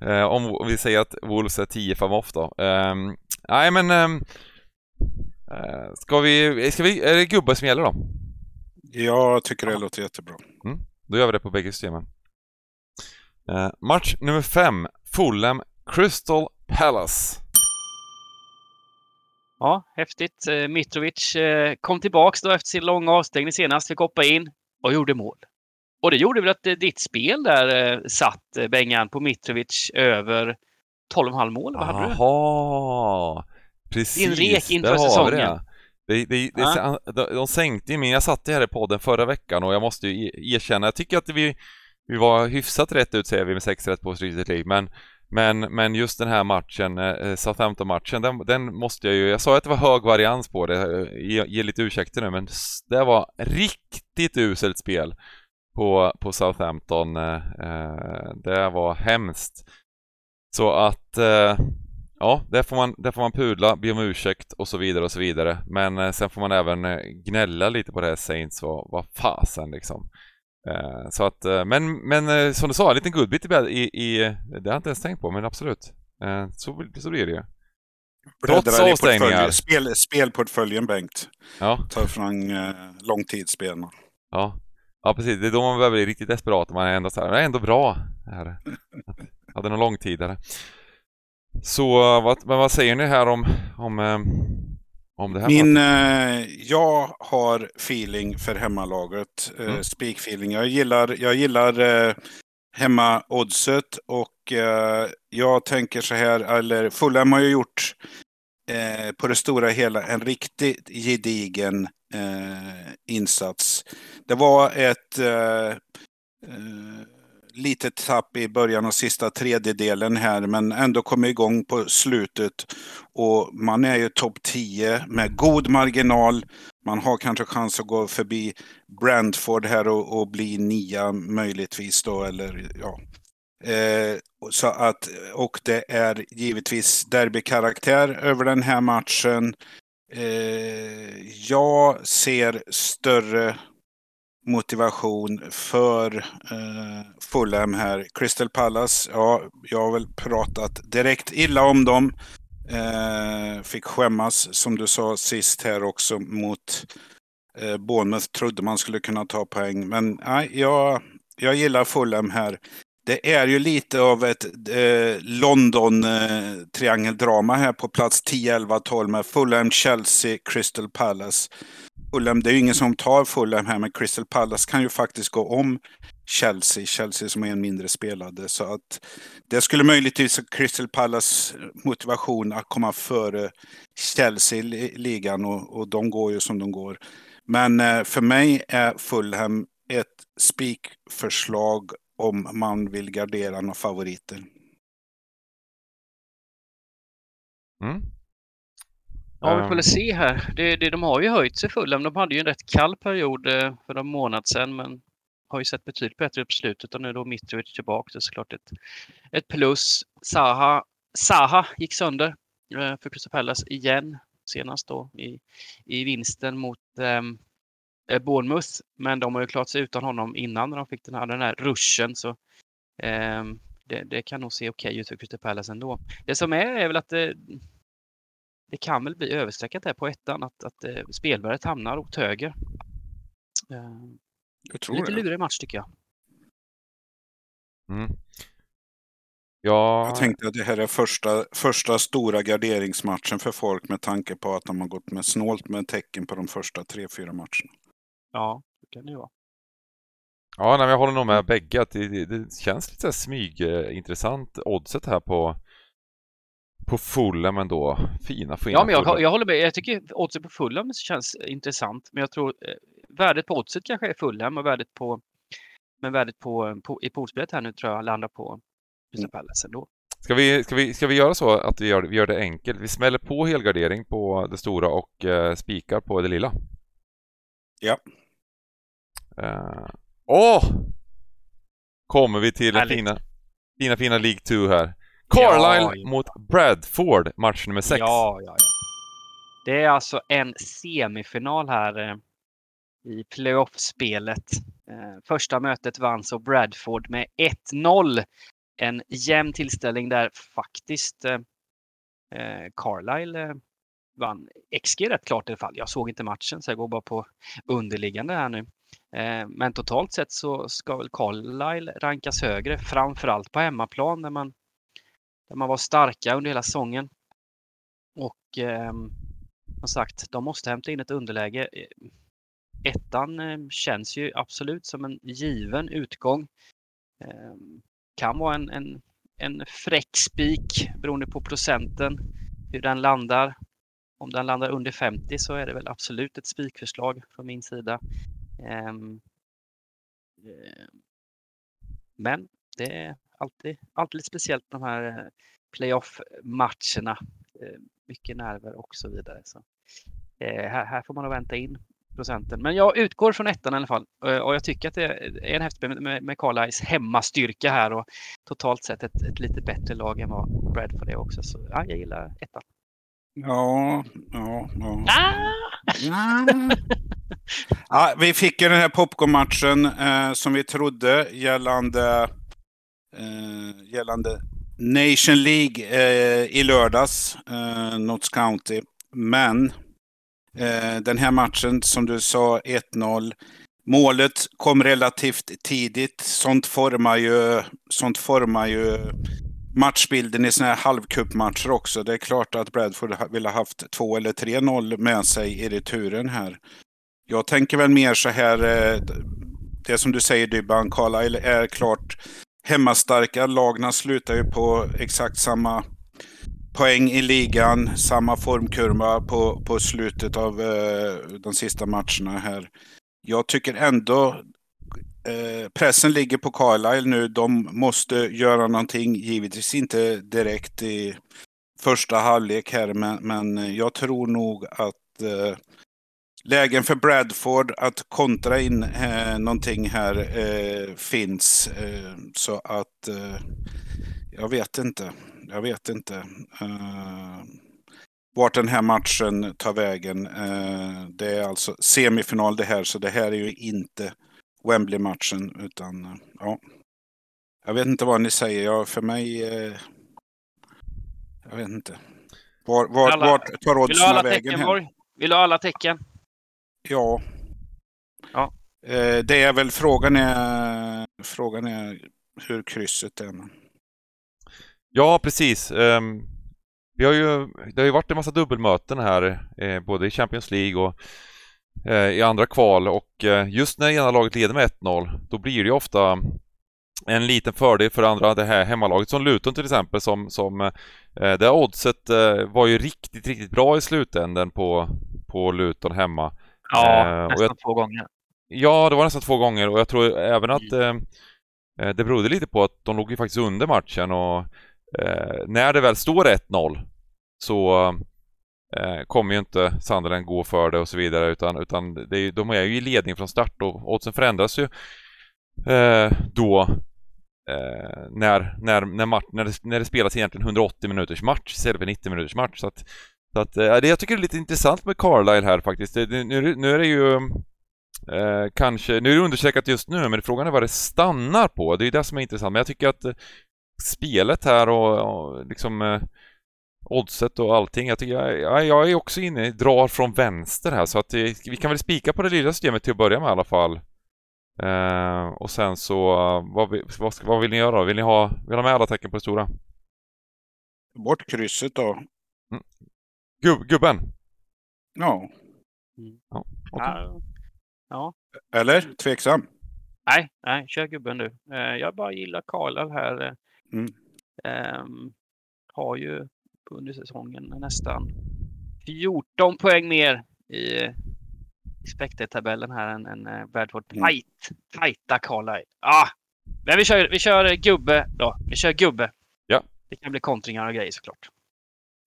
Eh, om, vi säger att Wolves är 10 5 off då. Ehm, nej men... Um, ska vi, ska vi... Är det gubbar som gäller då? Jag tycker det låter jättebra. Då gör vi det på bägge systemen. Eh, match nummer 5. Fulham Crystal Palace. Ja, häftigt. Eh, Mitrovic eh, kom tillbaks då efter sin långa avstängning senast. Fick hoppa in och gjorde mål. Och det gjorde väl att eh, ditt spel där satt, Bengan, på Mitrovic över 12,5 mål. Vad hade du? Jaha! Precis, Din rek inför säsongen. Det. Det, det, Ja. de, de sänkte ju min, jag satt ju här i podden förra veckan och jag måste ju e- erkänna, jag tycker att vi, vi var hyfsat rätt ut säger vi med sex rätt på Street League, men men, men just den här matchen, eh, Southampton-matchen, den, den måste jag ju... Jag sa att det var hög varians på det, eh, ge, ge lite ursäkter nu, men det var riktigt uselt spel på, på Southampton. eh, eh, Det var hemskt. Så att, eh, ja, där får, man, där får man pudla, be om ursäkt och så vidare och så vidare. Men eh, sen får man även eh, gnälla lite på det här Saints och vad fasen liksom. Eh, Så att, eh, men, men eh, som du sa, en liten godbit i, i, i det har jag inte ens tänkt på, men absolut. Så, så blir det ju. Trots avstängningar. Spel, spelportföljen Bengt. Ja, Tar fram eh, långtidsspelen. ja. Ja, precis. Det är då man behöver bli riktigt desperat. Man är ändå så här, det är ändå bra. Det här. Hade någon långtidare. Så vad, men vad säger ni här om, om, eh, om det här? Min, eh, jag har feeling för hemmalaget. Eh, Mm. Spik-feeling. Jag gillar, jag gillar eh, hemma-oddset och eh, jag tänker så här, eller Fulham har ju gjort eh, på det stora hela en riktigt gedigen eh, insats. Det var ett lite litet tapp i början och sista tredjedelen här, men ändå kommit igång på slutet. Och man är ju topp 10 med god marginal. Man har kanske chans att gå förbi Brentford här och, och bli nia möjligtvis då, eller ja. Eh, så att, och det är givetvis derbykaraktär över den här matchen. Eh, jag ser större motivation för eh, Fulham här. Crystal Palace, ja, jag har väl pratat direkt illa om dem. Eh, fick skämmas, som du sa sist här också, mot Eh, Bournemouth trodde man skulle kunna ta poäng, men nej, jag, jag gillar Fulham här. Det är ju lite av ett eh, London-triangeldrama eh, här på plats 10, 11, 12 med Fulham, Chelsea, Crystal Palace. Fulham, det är ju ingen som tar Fulham här, men Crystal Palace kan ju faktiskt gå om Chelsea. Chelsea som är en mindre spelade. Så att det skulle möjligtvis Crystal Palace motivation att komma före Chelsea i ligan och, och de går ju som de går. Men eh, för mig är Fulham ett spikförslag om man vill gardera några favoriter. Mm. Ja, vi får väl ehm. se här. Det, det, de har ju höjt sig Fulham. De hade ju en rätt kall period eh, för en månad sedan, men har ju sett betydligt bättre ut på slutet och nu då Mitrovic tillbaka. Det är såklart ett, ett plus. Saha, Saha gick sönder eh, för Crystal Palace igen senast då i, i vinsten mot um, Bournemouth. Men de har ju klarat sig utan honom innan när de fick den här, den här ruschen. Så, um, det, det, kan nog se okej ut för Crystal Palace ändå. Det som är är väl att det, det kan väl bli överstreckat här på ettan att, att uh, spelvärdet hamnar åt höger. Uh, jag tror Lite det. lurig match tycker jag. Mm. Ja... Jag tänkte att det här är första, första stora garderingsmatchen för folk med tanke på att de har gått med snålt med tecken på de första tre, fyra matcherna. Ja, det kan det vara. Ja, nej, jag håller nog med bägge att det, det, det känns lite smygintressant oddset här på på Fulham ändå. Fina, fina Ja, men jag, jag håller med. Jag tycker oddset på Fulham känns intressant. Men jag tror eh, värdet på oddset kanske är Fulham och värdet på men värdet på, på i poolspelet här nu tror jag landar på Crystal mm. Palace ändå. Ska vi, ska, vi, ska vi göra så att vi gör, vi gör det enkelt? Vi smäller på helgardering på det stora och uh, spikar på det lilla. Ja. Uh, åh! Kommer vi till den fina, fina, fina League 2 här. Carlisle ja, mot Bradford, match nummer 6. Ja, ja, ja. Det är alltså en semifinal här eh, i playoff-spelet. Eh, första mötet vann så Bradford med 1-0. En jämn tillställning där faktiskt eh, eh Carlisle eh, vann XG rätt klart i alla fall. Jag såg inte matchen så jag går bara på underliggande här nu. Eh, men totalt sett så ska väl Carlisle rankas högre, framförallt på hemmaplan när man där man var starka under hela säsongen. Och eh, som sagt, de måste hämta in ett underläge. E, ettan eh, känns ju absolut som en given utgång. Eh, kan vara en, en, en fräck spik beroende på procenten, hur den landar. Om den landar under 50 så är det väl absolut ett spikförslag från min sida. Eh, men det alltid, alltid lite speciellt de här eh, playoff-matcherna. Eh, mycket nerver och så vidare. Så, eh, här, här får man nog vänta in procenten. Men jag utgår från ettan i alla fall. Och jag tycker att det är en häftig med, med Carlisles hemmastyrka här och totalt sett ett, ett lite bättre lag än vad Bradford är också. Så ja, jag gillar ettan. Ja, ja, ja. Ah! ja. ja vi fick ju den här popcornmatchen eh, som vi trodde gällande eh, gällande Nation League eh, i lördags, eh, Notts County. Men eh, den här matchen, som du sa, 1-0. Målet kom relativt tidigt. Sånt formar ju, sånt formar ju matchbilden i sådana här halvcupmatcher också. Det är klart att Bradford ville ha haft 2 eller 3-0 med sig i returen här. Jag tänker väl mer så här, eh, det som du säger Dybban, Carlisle är klart hemmastarka. Lagna slutar ju på exakt samma poäng i ligan, samma formkurva på, på slutet av eh, de sista matcherna här. Jag tycker ändå eh, pressen ligger på Carlisle nu. De måste göra någonting, givetvis inte direkt i första halvlek här, men, men jag tror nog att eh, lägen för Bradford att kontra in eh, någonting här eh, finns. Eh, så att eh, jag vet inte. Jag vet inte eh, vart den här matchen tar vägen. Eh, det är alltså semifinal det här, så det här är ju inte Wembley-matchen utan eh, ja. Jag vet inte vad ni säger. Jag, för mig... jag vet inte. Var, var, alla, vart tar oddsen vägen här? Vill du ha alla tecken? Ja. Ja. Eh, det är väl frågan är, frågan är hur krysset är. Ja, precis. Um, vi har ju, det har ju varit en massa dubbelmöten här, eh, både i Champions League och eh, i andra kval och just när ena laget leder med 1-0, då blir det ju ofta en liten fördel för andra, det här hemmalaget som Luton till exempel som, som det oddset var ju riktigt, riktigt bra i slutändan på, på Luton hemma. Ja, eh, nästan jag, två gånger. Ja, det var nästan två gånger och jag tror även att mm. eh, det berodde lite på att de låg ju faktiskt under matchen och eh, när det väl står 1-0 så kommer ju inte Sunderland gå för det och så vidare utan, utan det är, de är ju i ledning från start och oddsen förändras ju eh, då eh, när, när, när, när, det, när det spelas egentligen 180 minuters match istället för 90 minuters match. Så att, så att, eh, det, jag tycker det är lite intressant med Carlisle här faktiskt. Det, nu, nu är det ju eh, kanske, nu är det undersökat just nu, men frågan är vad det stannar på. Det är det som är intressant. Men jag tycker att eh, spelet här och, och liksom eh, oddset och allting. Jag, tycker, jag, jag är också inne, drar från vänster här så att vi kan väl spika på det lilla systemet till att börja med i alla fall. Uh, och sen så, vad, vad, vad, vill ni göra då? Vill ni ha, vill ha med alla tecken på det stora? Bort krysset då. Mm. Gub, gubben? Ja. Mm. ja, okay. ja. Eller? Tveksam? Nej, nej, kör gubben du. Uh, jag bara gillar Karl här. Mm. Um, har ju under säsongen nästan 14 poäng mer i Spectre-tabellen här än, än uh, Bradford. Mm. Tight, tajta Carlisle. Ah! Men vi kör, vi kör gubbe då. Vi kör gubbe. Ja. Det kan bli kontringar och grejer såklart.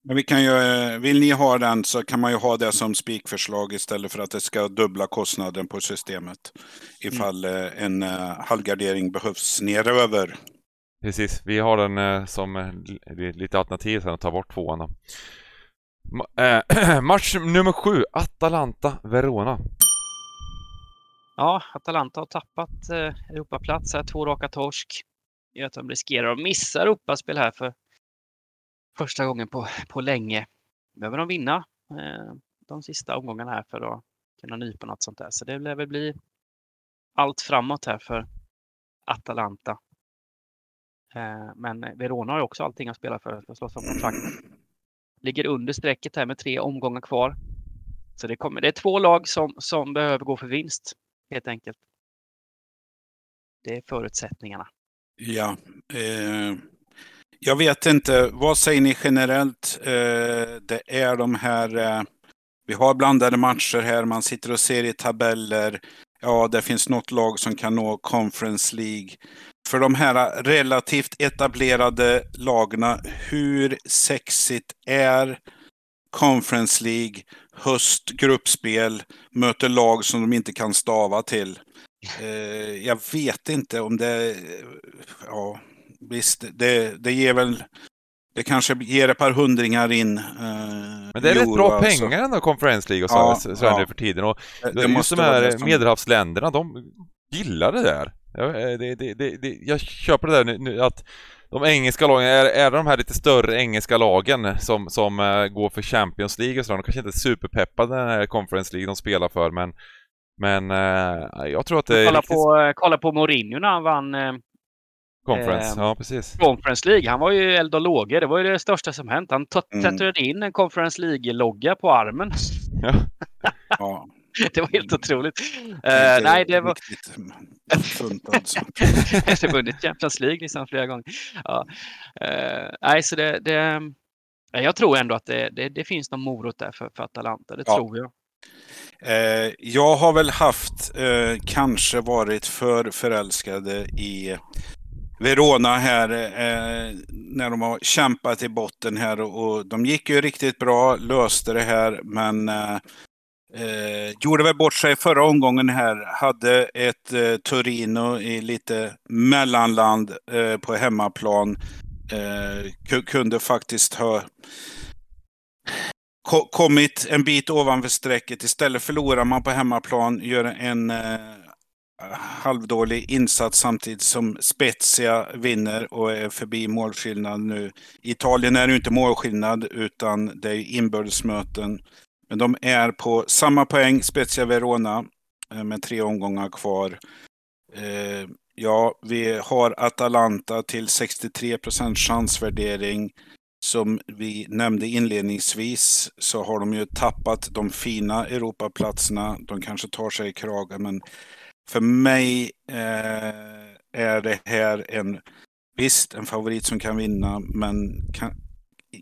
Men vi kan ju, eh, vill ni ha den så kan man ju ha det som spikförslag istället för att det ska dubbla kostnaden på systemet. Ifall mm. en uh, halvgardering behövs neröver. Precis, vi har den som lite alternativ sen att ta bort tvåan [CLEARS THROAT] match nummer sju, Atalanta-Verona. Ja, Atalanta har tappat eh, Europaplats här, två raka torsk. Gör att de riskerar att missa Europaspel här för första gången på, på länge. Behöver de vinna eh, de sista omgångarna här för att kunna nypa något sånt där. Så det lär väl bli allt framåt här för Atalanta. Eh, men Verona har ju också allting att spela för, för att slåss om kontrakt ligger under strecket här med tre omgångar kvar. Så det, kommer, det är två lag som, som behöver gå för vinst helt enkelt. Det är förutsättningarna. Ja. Eh, jag vet inte, vad säger ni generellt? Eh, det är de här, eh, vi har blandade matcher här, man sitter och ser i tabeller. Ja, det finns något lag som kan nå Conference League för de här relativt etablerade lagna, hur sexigt är Conference League, Höst, gruppspel, möter lag som de inte kan stava till. Eh, jag vet inte om det... Ja, visst, det, det ger väl... Det kanske ger ett par hundringar in. Eh, Men det är rätt bra alltså. pengar ändå, Conference League och så, ja, så, ja. nu för tiden. Och det, det just de här medelhavsländerna, de gillar det där. Ja, eh, det, det, det, jag köper det där nu, nu att de engelska lagen, är, är det de här lite större engelska lagen som, som uh, går för Champions League och sådär, de kanske inte är superpeppade den här Conference League de spelar för men Men uh, jag tror att det är kolla, riktigt... på, kolla på Mourinho när han vann uh, Conference, ja precis. Conference League, han var ju eld och lågor, det var ju det största som hänt. Han mm. tatuerade in en Conference League-logga på armen. Ja. [LAUGHS] ja. [LAUGHS] det var helt otroligt. Uh, nej, det var... Funt alltså. [LAUGHS] det har vunnit Champions League liksom flera gånger. Ja. Uh, nej, så det, det, jag tror ändå att det, det, det finns någon morot där för, för Atalanta. Det ja. tror jag. Uh, jag har väl haft, kanske varit för förälskade i Verona här eh, när de har kämpat i botten här och, och, de gick ju riktigt bra, löste det här men eh, Eh, gjorde väl bort sig förra omgången här. Hade ett eh, Torino i lite mellanland eh, på hemmaplan. Eh, kunde faktiskt ha ko kommit en bit ovanför strecket. Istället förlorar man på hemmaplan, gör en eh, halvdålig insats samtidigt som Spezia vinner och är förbi målskillnad nu. I Italien är det inte målskillnad utan det är inbördesmöten. Men de är på samma poäng, Spezia Verona. Eh, med tre omgångar kvar. Eh, ja, vi har Atalanta till 63 chansvärdering. Som vi nämnde inledningsvis så har de ju tappat de fina Europaplatserna. De kanske tar sig i kragen, men för mig eh, är det här en, visst, en favorit som kan vinna, men kan,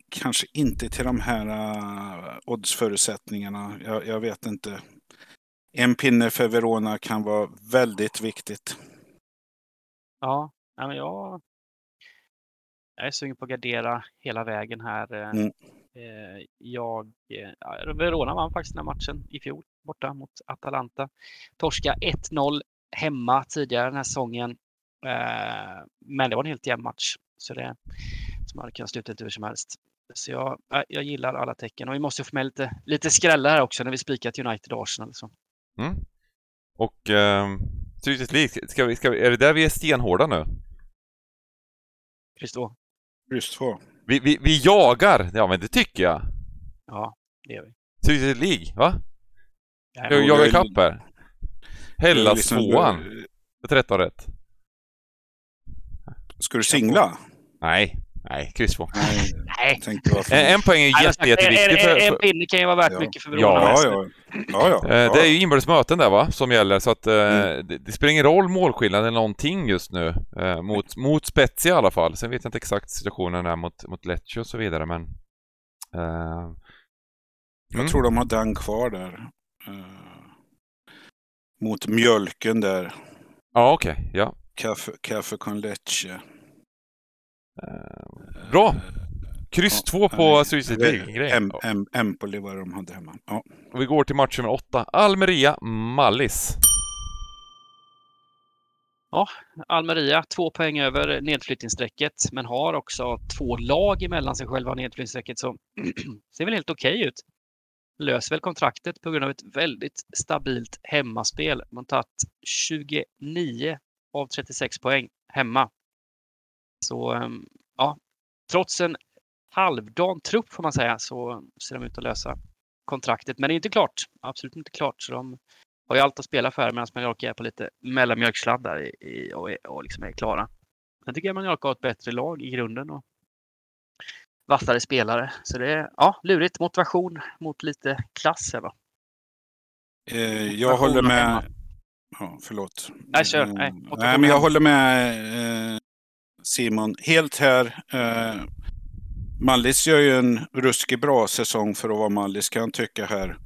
kanske inte till de här uh, oddsförutsättningarna. Jag, jag vet inte. En pinne för Verona kan vara väldigt viktigt. Ja, men jag, jag är sugen på att gardera hela vägen här. Eh, Mm. Eh, Jag, eh, ja, Verona vann faktiskt den här matchen i fjol borta mot Atalanta. Torska 1-0 hemma tidigare den här säsongen. Eh, Men det var en helt jämn match. Så det som hade kunnat sluta lite hur som helst. Så jag, ja, jag gillar alla tecken och vi måste få med lite, lite skrällar här också när vi spikat United och Arsenal. Så. Mm. Och eh, ska vi, ska vi, är det där vi är stenhårda nu? Christo, Just två. Vi, vi, vi jagar! Ja men det tycker jag. ja det gör vi. Stryket League, va? Nej, Jag jagar jag- ikapp här. Hellas Liksom, tvåan. eh, 13 rätt. Ska du singla? Nej, nej, kryss två. Nej, Nej, jag tänkte varför. En, poäng är jätte, jätteviktig för, en, en pinne kan ju vara värt Ja. mycket för Verona. Ja. Ja, ja. ja, ja, Eh, ja. Det är ju inbördes möten där va, som gäller så att eh, Mm. det, det spelar ingen roll målskillnad eller någonting just nu. Eh, mot, mot Spezia i alla fall. Sen vet jag inte exakt situationen är mot, mot Lecce och så vidare men... Jag mm. tror de har den kvar där. Eh, mot mjölken där. Ja okej, ja. Kaffe, kaffe con leche. Eh, bra! Kryss Ja, två på. Suicide League-grejen. em- Empoli var de hade hemma. Ja. Och vi går till match nummer åtta. Almeria, Mallis. Almeria, två poäng över nedflyttningsstrecket, men har också två lag emellan sig själva och nedflyttningsstrecket. Så [CLEARS THROAT] ser väl helt okej ut. Löser väl kontraktet på grund av ett väldigt stabilt hemmaspel. Man tagit 29 av 36 poäng hemma. Så ehm, ja, trots en halvdan trupp får man säga så ser de ut att lösa kontraktet. Men det är inte klart. Absolut inte klart. Så de har ju allt att spela för medan Mallorca är på lite mellanmjölksladd där i, i, och, är, och liksom är klara. Sen tycker jag Mallorca har ett bättre lag i grunden och vassare spelare. Så det är ja, lurigt. Motivation mot lite klass här va. Eh, jag håller med. Ja, förlåt. Nej, kör. Eh, Nej, nej, återkom men jag håller med eh, Simon. Helt här. Eh, Mallis gör ju en ruskigt bra säsong för att vara Mallis kan jag tycka här.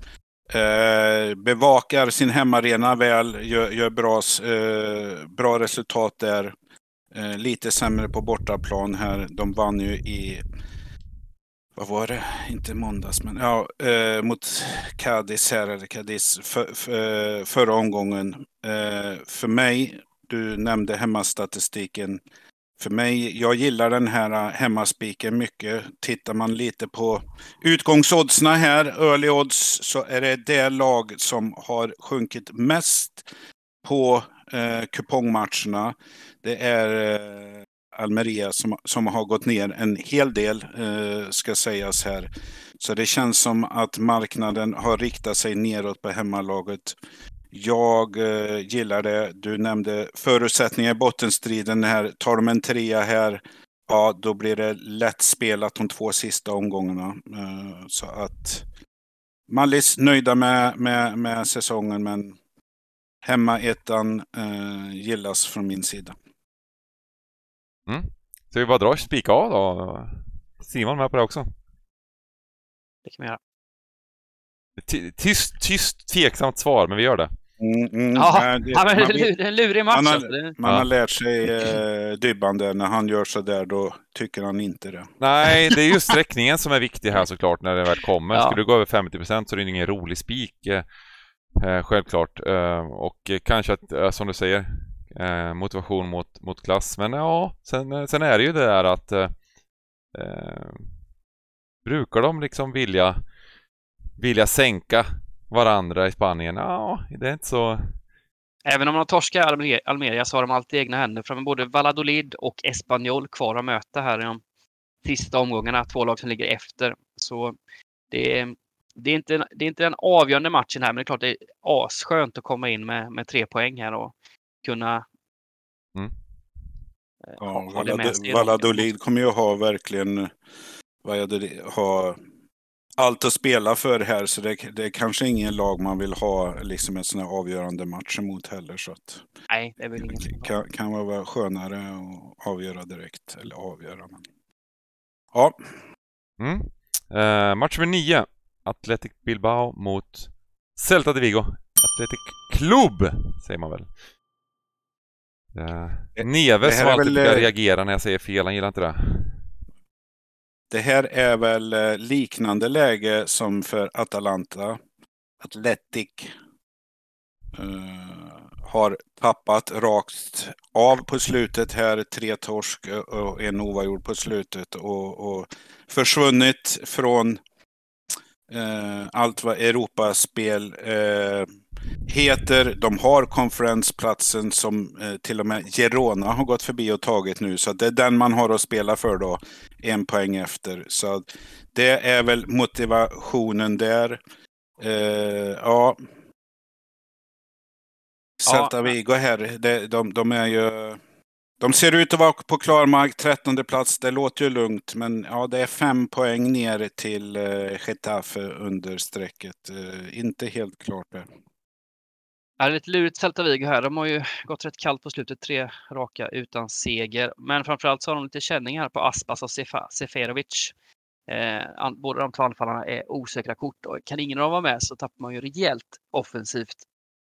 Eh, bevakar sin hemmaarena väl, gör, gör bra, eh, bra resultat där. Eh, lite sämre på bortaplan här. De vann ju i, vad var det? Inte måndags, men ja, eh, mot Cadiz här, eller Cadiz, för, för, eh, förra omgången. Eh, för mig, du nämnde hemmastatistiken. För mig, jag gillar den här äh, hemmaspiken mycket. Tittar man lite på utgångsoddsen här, early odds, så är det det lag som har sjunkit mest på eh, kupongmatcherna. Det är eh, Almeria som, som har gått ner en hel del, eh, ska sägas här. Så det känns som att marknaden har riktat sig neråt på hemmalaget. Jag eh, gillar det. Du nämnde förutsättningar i bottenstriden här. Tar de en trea här, ja då blir det lätt spelat de två sista omgångarna. Eh, så att Mallis nöjda med, med, med säsongen men hemma ettan eh, gillas från min sida. Ska vi bara dra spika av då? Simon med på det också? Det kan man göra. Ty- Tyst, tyst, tveksamt svar, men vi gör det. Mm, mm, Ja, det- man är en lurig match. man har- alltså. Man Ja. har lärt sig eh, Dybban där, när han gör så där då tycker han inte det. Nej, det är ju sträckningen som är viktig här såklart när det väl kommer. Ja. Skulle du gå över 50% så är det ingen rolig spik. Eh, eh, självklart. Eh, och kanske att, eh, som du säger, eh, motivation mot, mot klass. Men ja, sen, eh, sen är det ju det där att eh, eh, brukar de liksom vilja, vilja sänka varandra i Spanien? Ja, det är inte så... Även om de torskar Almeria, Almeria så har de alltid egna händer. För både Valladolid och Espanyol kvar att möta här i de sista omgångarna. Två lag som ligger efter. Så det är det, är inte, det är inte den avgörande matchen här, men det är klart det är asskönt att komma in med, med tre poäng här och kunna Mm. eh, Ja. Valladolid kommer ju ha verkligen Valladolid, ha allt att spela för här. Så det, det är kanske ingen lag man vill ha liksom en sån här avgörande match emot heller. Så att Nej, det är väl ingen kan, kan vara skönare att avgöra direkt. Eller avgöra. Men... Ja, Mm. Eh, match nummer 9. Athletic Bilbao mot Celta de Vigo. Athletic Club, säger man väl. Eh, Neves är alltid väl, eh, reagera när jag säger fel, han gillar inte det det här är väl eh, liknande läge som för Atalanta. Athletic uh, har tappat rakt av på slutet här. Tre torsk eh, och en oavgjord på slutet. Och, och försvunnit från uh, allt vad Europaspel eh, heter. De har konferensplatsen som eh, till och med Girona har gått förbi och tagit nu. Så det är den man har att spela för då. En poäng efter. Så det är väl motivationen där. Eh, ja. Celta Vigo här, det, de, de är ju... De ser ut att vara på klar mark, 13 plats. Det låter ju lugnt, men ja, det är fem poäng ner till eh, Getafe under strecket. Eh, inte helt klart där. Ja, det är lite lurigt Celta Vigo här. De har ju gått rätt kallt på slutet. Tre raka utan seger. Men framförallt så har de lite känning här på Aspas och Seferovic. Eh, båda de två anfallarna är osäkra kort och kan ingen av dem vara med så tappar man ju rejält offensivt.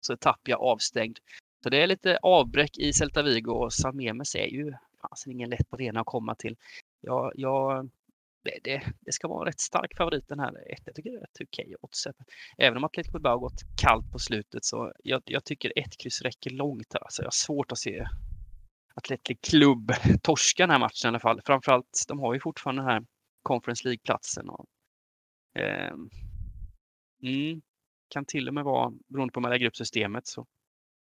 Så är Tapia avstängd. Så det är lite avbräck i Celta Vigo och Samemes är ju fasen ingen lätt arena att komma till. Jag, jag, det, det, ska vara en rätt stark favorit den här. Ett, jag tycker det är rätt okej odds. Även om Atletico Bilbao har gått kallt på slutet så jag, jag tycker ett kryss räcker långt. här. Alltså jag har svårt att se Atletic Club torska den här matchen i alla fall. Framförallt, de har ju fortfarande den här Conference League-platsen. Och, eh, mm, kan till och med vara, beroende på hur man lägger upp systemet, så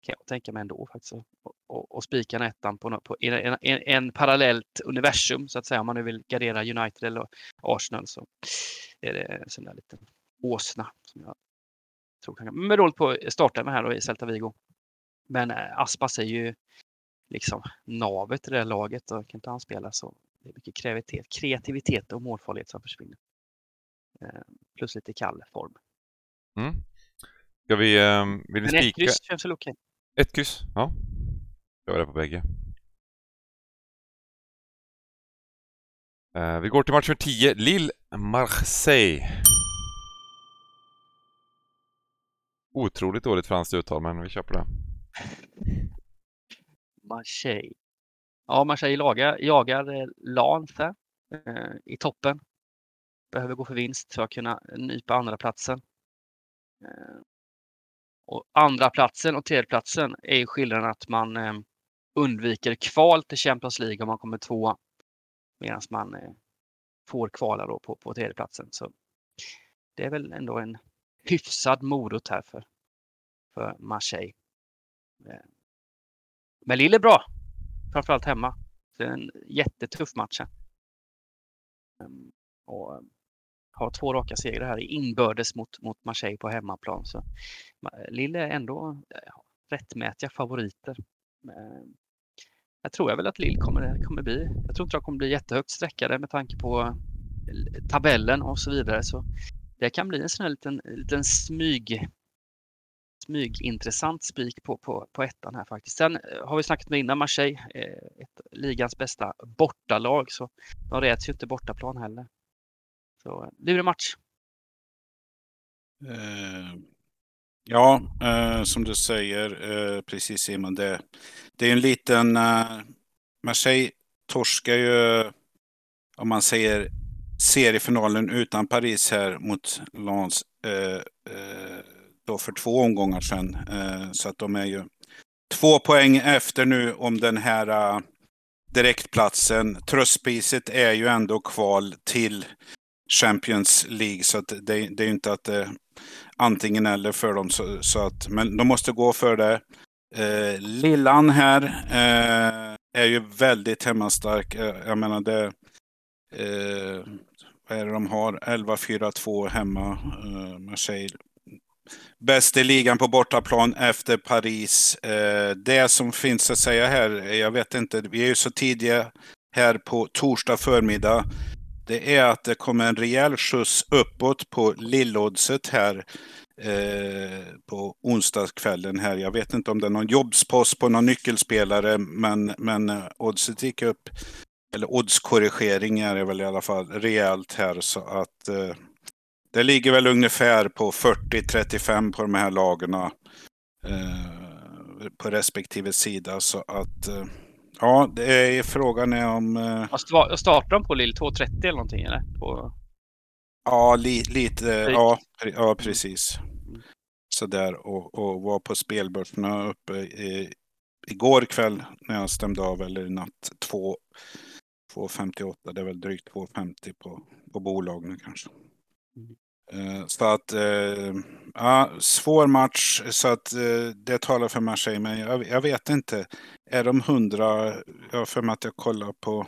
kan jag tänka mig ändå faktiskt och, och, och spika en ettan på, på en, en, en, parallellt universum så att säga. Om man nu vill gardera United eller Arsenal så är det en sån där liten åsna som jag tror kan... Men beroende på starta med här då i Celta Vigo. Men eh, Aspas är ju liksom navet i det här laget och kan inte han spela så det är mycket kreativitet, kreativitet och målfarlighet som försvinner. Eh, plus lite kall form. Mm. Ska vi, eh, vill ni Men ett spika? kryss känns väl okej. Ett kryss? Ja. Jag är det på bägge. Eh, vi går till match nummer 10, Lille Marseille. Otroligt dåligt franskt uttal, men vi på det. Marseille. Ja, Marseille jagar, jagar eh, här, eh, i toppen. Behöver gå för vinst för att kunna nypa andra platsen. Eh, och andra platsen och tredje platsen är ju skillnaden att man eh, undviker kval till Champions League om man kommer tvåa. Medan man eh, får kvala då på, på tredje platsen. Så det är väl ändå en hyfsad morot här för, för Marseille. Eh, men Lille är bra. Framförallt hemma. Det är en jättetuff match här. Ehm, och har två raka segrar här inbördes mot, mot Marseille på hemmaplan. Så Lille är ändå rättmätiga favoriter. Jag tror jag väl att Lille kommer, kommer bli. Jag tror inte de kommer bli jättehögt sträckade med tanke på tabellen och så vidare. Så det kan bli en sån här liten, liten smyg smygintressant spik på, på, på ettan här faktiskt. Sen eh, har vi snackat med innan Marseille, eh, ett ligans bästa bortalag, så de räds ju inte bortaplan heller. Så lurig match. Eh, ja, eh, som du säger, eh, precis Simon, det, det är en liten... Eh, Marseille torskar ju, om man säger seriefinalen utan Paris här mot Lens eh, eh, då för två omgångar sedan. Eh, så att de är ju två poäng efter nu om den här eh, direktplatsen. Tröstpriset är ju ändå kval till Champions League så att det, det är ju inte att det antingen eller för dem. Så, så att, men de måste gå för det. Eh, Lillan här eh, är ju väldigt hemmastark. Eh, jag menar det. Eh, vad är det de har? 11-4-2 hemma. Eh, Marseille. Bäst i ligan på bortaplan efter Paris. Eh, det som finns att säga här, jag vet inte, vi är ju så tidiga här på torsdag förmiddag. Det är att det kommer en rejäl skjuts uppåt på lilloddset här eh, på onsdagskvällen här. Jag vet inte om det är någon jobbspost på någon nyckelspelare, men, men eh, oddset gick upp. Eller oddskorrigering är det väl i alla fall rejält här. Så att eh, det ligger väl ungefär på 40-35 på de här lagarna eh, på respektive sida. Så att eh, ja, det är frågan är om... Eh, startar de på Lill 230 eller någonting eller? På... Ja, li, lite, ja, ja precis. Mm. Sådär och, och var på spelbörserna uppe i, igår kväll när jag stämde av eller i natt 2 2,58. Det är väl drygt 2,50 på, på bolagen kanske. Mm. Uh, så att, uh, ja, svår match. Så att uh, det talar för Marseille. Men jag, jag, vet inte. Är de hundra? Jag har för mig att jag kollar på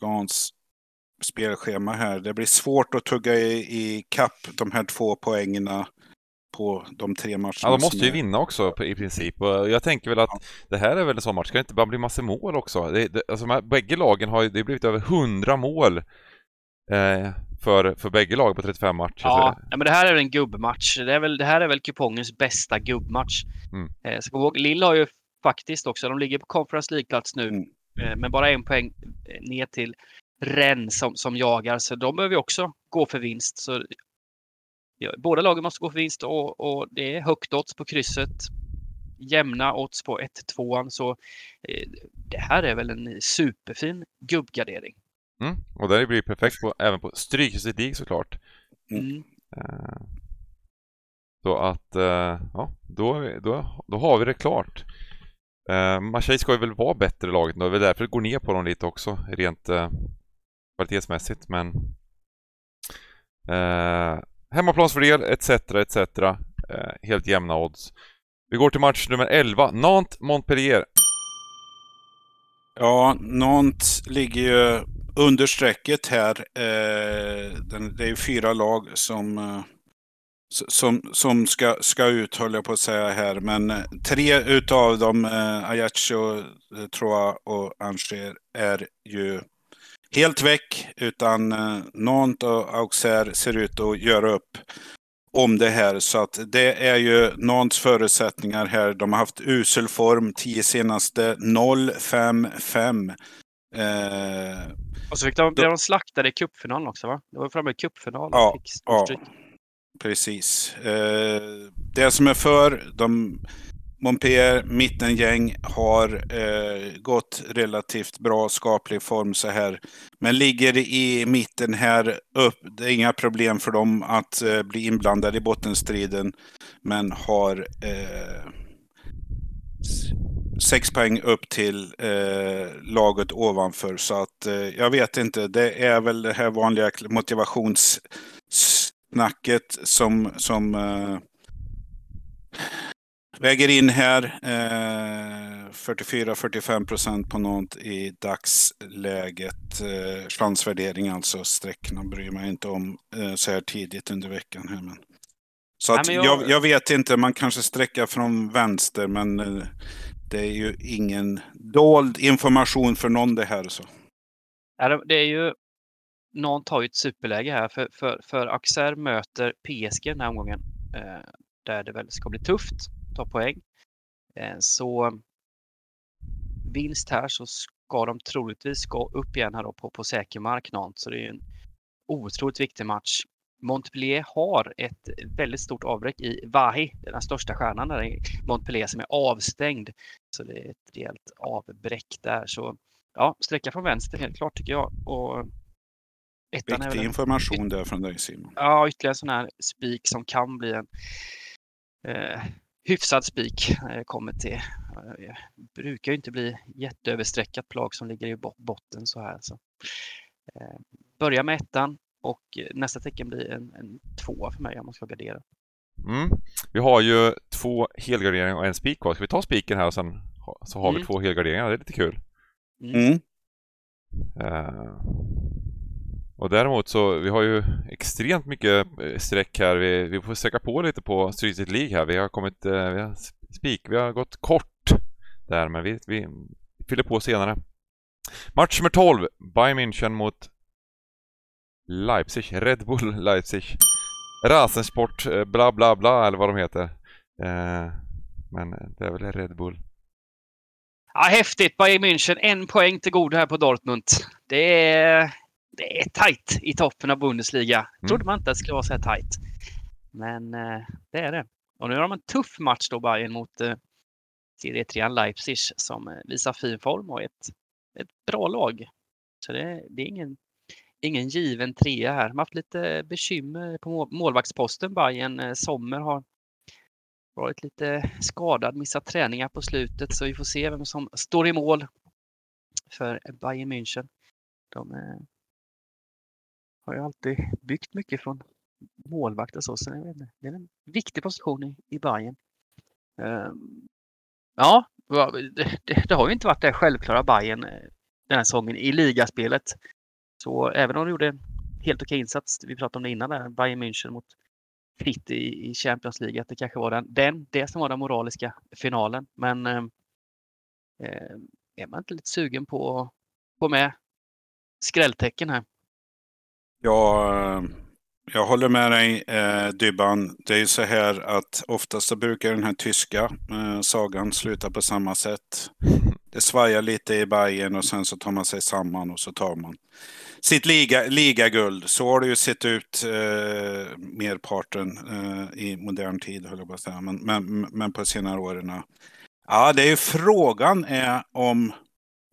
Lans spelschema här. Det blir svårt att tugga i, i kapp de här två poängerna på de tre matcherna. Ja, de måste ju är... vinna också i princip. Och jag tänker väl att ja. det här är väl en sån match, ska det inte bara bli massor mål också? Det, det, alltså, bägge lagen har ju, det blivit över 100 mål eh, för, för bägge lag på 35 matcher. Ja, ja, men det här är en gubbmatch. Det, är väl, det här är väl kupongens bästa gubbmatch. Mm. Eh, så ihåg, Lill har ju faktiskt också, de ligger på Conference League-plats nu, mm. eh, men bara en poäng eh, ner till Rennes som, som jagar, så de behöver ju också gå för vinst. Så båda lagen måste gå för vinst och, och det är högt odds på krysset. Jämna odds på 1-2. Så eh, det här är väl en superfin gubbgardering. Mm, och det blir perfekt på, även på Strykrysset såklart. Mm. Uh, så att, uh, ja, då, då, då har vi det klart. Uh, Marseille ska ju väl vara bättre laget, det är väl därför det går ner på dem lite också, rent uh, kvalitetsmässigt. Men uh, Hemmaplansfördel etc. etc. Eh, helt jämna odds. Vi går till match nummer 11. Nantes-Montpellier. Ja, Nantes ligger ju under strecket här. Eh, det är ju fyra lag som, eh, som, som ska, ska ut, höll jag på att säga här. Men eh, tre utav dem, Ajaccio, Troa och Angers, är ju helt väck, utan Nantes och Auxerre ser ut att göra upp om det här. Så att det är ju Nantes förutsättningar här. De har haft usel form, tio senaste 0-5-5. Eh, och så fick de, blev de slaktade i cupfinalen också va? Det var framme i cupfinalen. Ja, ja precis. Eh, det som är för, de Montpellier, mittengäng, har eh, gått relativt bra skaplig form så här. Men ligger i mitten här upp. Det är inga problem för dem att eh, bli inblandade i bottenstriden. Men har eh, sex poäng upp till eh, laget ovanför. Så att eh, jag vet inte. Det är väl det här vanliga motivationssnacket som, som eh, Väger in här eh, 44-45 procent på något i dagsläget. Eh, chansvärdering alltså, sträckorna bryr mig inte om eh, så här tidigt under veckan. Här, men. Så att Nej, jag... Jag, jag... vet inte, man kanske sträcker från vänster men eh, det är ju ingen dold information för någon det här. Så. Det är ju någon tar ju ett superläge här för, för, för Axer möter PSG den här omgången. Eh, där det väl ska bli tufft ta poäng. Eh, så vinst här så ska de troligtvis gå upp igen här då på, på säker mark Så det är en otroligt viktig match. Montpellier har ett väldigt stort avbräck i Vahi, den största stjärnan där i Montpellier som är avstängd. Så det är ett rejält avbräck där. Så ja, sträcka från vänster helt klart tycker jag. Och Viktig en... information där från dig Simon. Ja, ytterligare sån här spik som kan bli en eh, hyfsad spik när det kommer till. Det eh, brukar ju inte bli jätteöverstreckat lag som ligger i botten så här. Så, eh, börja med ettan och nästa tecken blir en, en tvåa för mig om man ska gardera. Mm. Vi har ju två helgarderingar och en spik kvar. Ska vi ta spiken här och sen så har mm. vi två helgarderingar? Det är lite kul. Mm. Uh, Och däremot så, vi har ju extremt mycket eh, streck här. Vi, vi får söka på lite på Street League här. Vi har kommit, eh, vi har spik, vi har gått kort där, men vi, vi fyller på senare. Match nummer 12, Bayern München mot Leipzig, Red Bull [LAUGHS] Leipzig. Rasensport, eh, bla bla bla eller vad de heter. Eh, men det är väl Red Bull. Ja, häftigt! Bayern München, en poäng till godo här på Dortmund. Det är, det är tajt i toppen av Bundesliga. Mm. Trodde man inte att det skulle vara så här tajt. Men eh, det är det. Och nu har de en tuff match då, Bayern mot Serie 3 Leipzig som visar fin form och ett, ett bra lag. Så det, det är ingen, ingen given trea här. De har haft lite bekymmer på målvaktsposten. Bayern eh, Sommer har varit lite skadad, missat träningar på slutet så vi får se vem som står i mål för Bayern München. De eh, har ju alltid byggt mycket från målvakt och så, så det är en viktig position i, i Bayern. Ehm, ja, det, har ju inte varit det självklara Bayern eh, den här säsongen i ligaspelet. Så även om de gjorde en helt okej insats, vi pratade om det innan där, Bayern München mot fritt i, i Champions League, att det kanske var den, den, det som var den moraliska finalen. Men eh, eh är man inte lite sugen på att få med skrälltecken här? Ja, eh, jag håller med dig eh, Dybban. Det är ju så här att oftast så brukar den här tyska eh, sagan sluta på samma sätt. [LAUGHS] Det svajar lite i Bayern och sen så tar man sig samman och så tar man sitt liga, ligaguld. Så har det ju sett ut eh, merparten eh, i modern tid, höll jag på att säga. Men, men, men på senare åren. Ja, det är ju frågan är om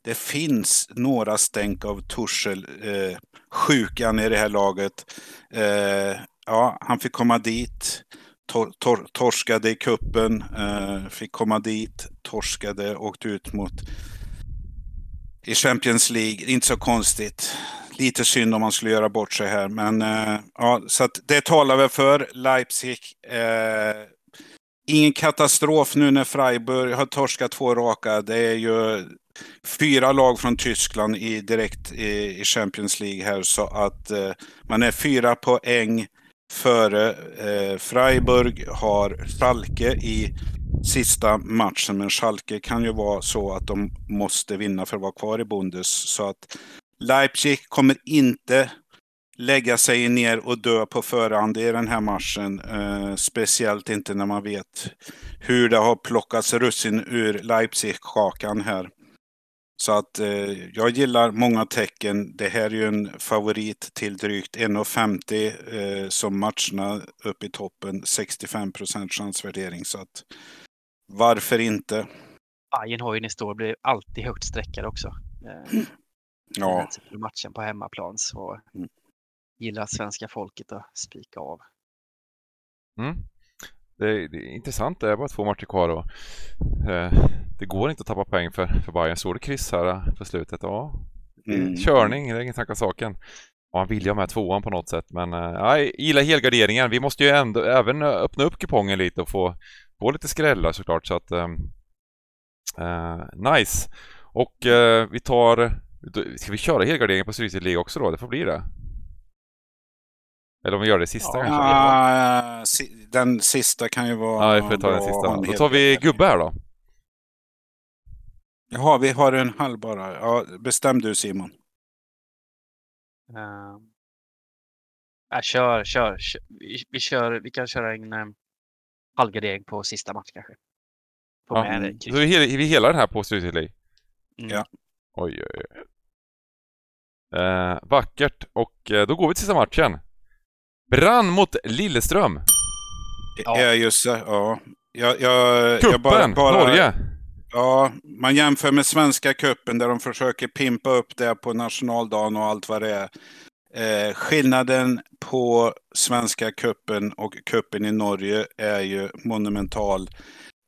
det finns några stänk av Torshäll eh, sjukan i det här laget. Eh, ja, han fick komma dit. Tor, tor, torskade i kuppen, eh, fick komma dit, torskade, åkte ut mot i Champions League. Inte så konstigt. Lite synd om man skulle göra bort sig här, men eh, ja, så att det talar väl för Leipzig. Eh, ingen katastrof nu när Freiburg har torskat två raka. Det är ju fyra lag från Tyskland i, direkt i, i Champions League här så att eh, man är fyra poäng före eh, Freiburg har Schalke i sista matchen. Men Schalke kan ju vara så att de måste vinna för att vara kvar i Bundes. Så att Leipzig kommer inte lägga sig ner och dö på förhand i den här matchen. Eh, speciellt inte när man vet hur det har plockats russin ur Leipzig-kakan här. Så att eh, jag gillar många tecken. Det här är ju en favorit till drygt 1,50 eh, som matcherna uppe i toppen. 65 chansvärdering. Så att varför inte? Bayern har ju nästa år blir alltid högt streckade också. Eh, [CLEARS THROAT] ja. Matchen på hemmaplan så mm. gillar svenska folket att spika av. Mm. Det, är, det är intressant, det är bara två matcher kvar och eh, det går inte att tappa poäng för, för Bayern. Står det kryss här eh, på slutet, ja. Mm. Körning, det är ingen snack om saken. Ja, han vill ju ha med tvåan på något sätt, men eh, jag gillar helgarderingen. Vi måste ju ändå även öppna upp kupongen lite och få, få lite skrällar såklart, så att uh, nice. Och vi tar, ska vi köra helgarderingen på Stryket League också då? Det får bli det. Eller om vi gör det sista ja, kanske? Ja, den sista kan ju vara... Ja, vi får ta den sista. Då tar vi gubbe här då. Jaha, vi har en halv bara. Ja, bestäm du Simon. Uh, ja, kör, kör. kör. Vi, vi, kör. Vi kan köra en um, halvgardering på sista match kanske. På ja, med, så vi, vi hela den här på slutet? Mm. Ja. Oj, oj, oj. Uh, vackert. Och uh, då går vi till sista matchen. Brann mot Lilleström. Ja, just det. Ja. Jag, jag, Kuppen, jag bara, bara, Norge. Ja, man jämför med Svenska kuppen där de försöker pimpa upp det på nationaldagen och allt vad det är. Eh, skillnaden på Svenska kuppen och kuppen i Norge är ju monumental.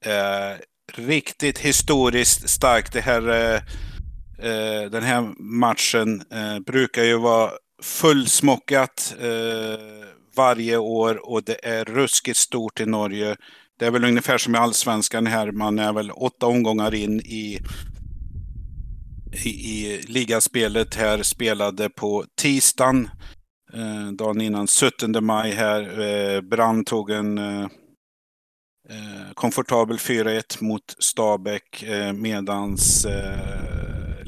Eh, riktigt historiskt starkt. Det här, eh, eh den här matchen eh, brukar ju vara fullsmockat eh, varje år och det är ruskigt stort i Norge. Det är väl ungefär som i allsvenskan här, man är väl åtta omgångar in i i, i ligaspelet här spelade på tisdagen. Eh, dagen innan 17 maj här. Eh, Brand tog en eh, eh komfortabel 4-1 mot Stabäck eh, medans eh,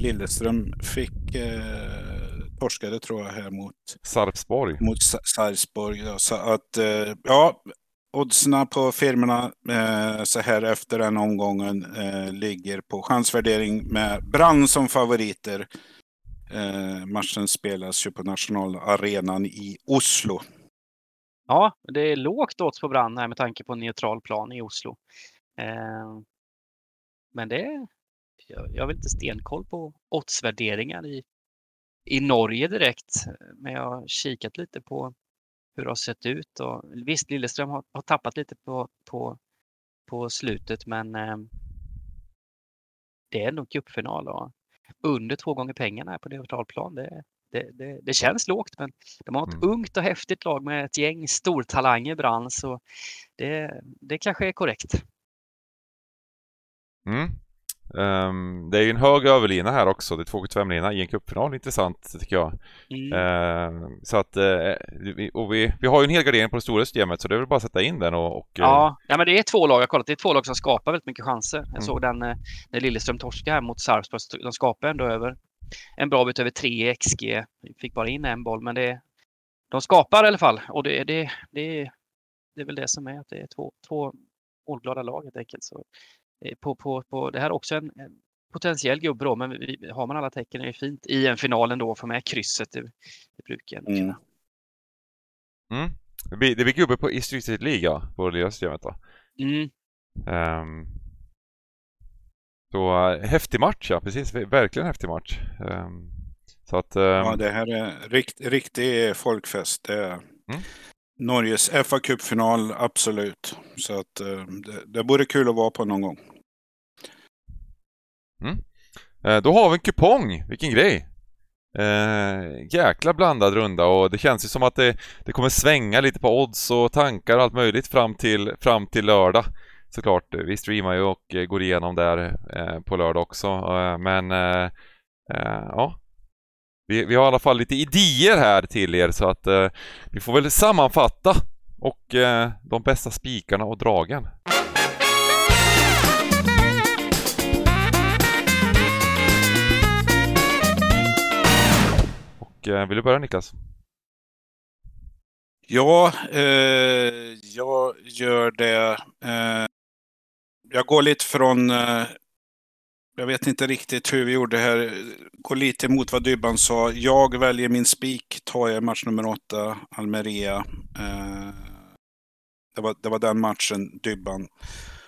Lilleström fick eh, torskade tror jag här mot Sarpsborg. Mot Sarpsborg. Ja, så att eh, ja, Oddsna på firmorna eh, så här efter den omgången eh, ligger på chansvärdering med Brann som favoriter. Eh, matchen spelas ju på nationalarenan i Oslo. Ja, det är lågt odds på Brann här med tanke på neutral plan i Oslo. Eh, men det jag, jag har väl inte stenkoll på oddsvärderingar i, i Norge direkt. Men jag har kikat lite på hur det har sett ut. Och visst, Lilleström har, har tappat lite på, på, på slutet, men eh, det är nog cupfinal och under två gånger pengarna på neutralplan. Det, det, det, det, känns lågt, men de har ett mm. ungt och häftigt lag med ett gäng stortalanger brann, så det, det kanske är korrekt. Mm. Um, det är ju en hög överlina här också. Det är 2,75-lina i en cupfinal. Intressant tycker jag. Mm. Uh, så att, uh, och vi, vi har ju en hel gardering på det stora systemet så det är väl bara att sätta in den och... och ja, uh... ja, men det är två lag. Jag kollat. Det är två lag som skapar väldigt mycket chanser. Jag mm. såg den när Lilleström torskade här mot Sarpsborg. De skapar ändå över en bra bit över 3 XG. Fick bara in en boll, men det, de skapar i alla fall. Och det, det, det, det är väl det som är att det är två, två målglada lag helt enkelt. Så Eh, på, på, på det här är också en, en potentiell gubbe då, men vi, har man alla tecken är det fint i en final ändå få med krysset. Det, det brukar jag kunna. Mm. Det, blir, det blir gubbe på i Street Liga på det systemet då. Mm. Um, så uh, häftig match ja, precis. Verkligen häftig match. Um, så att, um... Ja, det här är rikt, riktig folkfest. Det är... Mm. Norges fa Cup-final, absolut. Så att uh, det, det vore kul att vara på någon gång. Mm. Eh, då har vi en kupong, vilken grej! Eh, jäkla blandad runda och det känns ju som att det, det kommer svänga lite på odds och tankar och allt möjligt fram till, fram till lördag. Såklart, eh, vi streamar ju och eh, går igenom där eh, på lördag också eh, men eh, ja vi, vi, har i alla fall lite idéer här till er så att vi får väl sammanfatta och de bästa spikarna och dragen. Eh, vill du börja Niklas? Ja, eh, jag gör det. Eh, jag går lite från, eh, jag vet inte riktigt hur vi gjorde här, går lite emot vad Dybban sa. Jag väljer min spik, tar jag match nummer åtta, Almeria. Eh, det, var, det var den matchen Dybban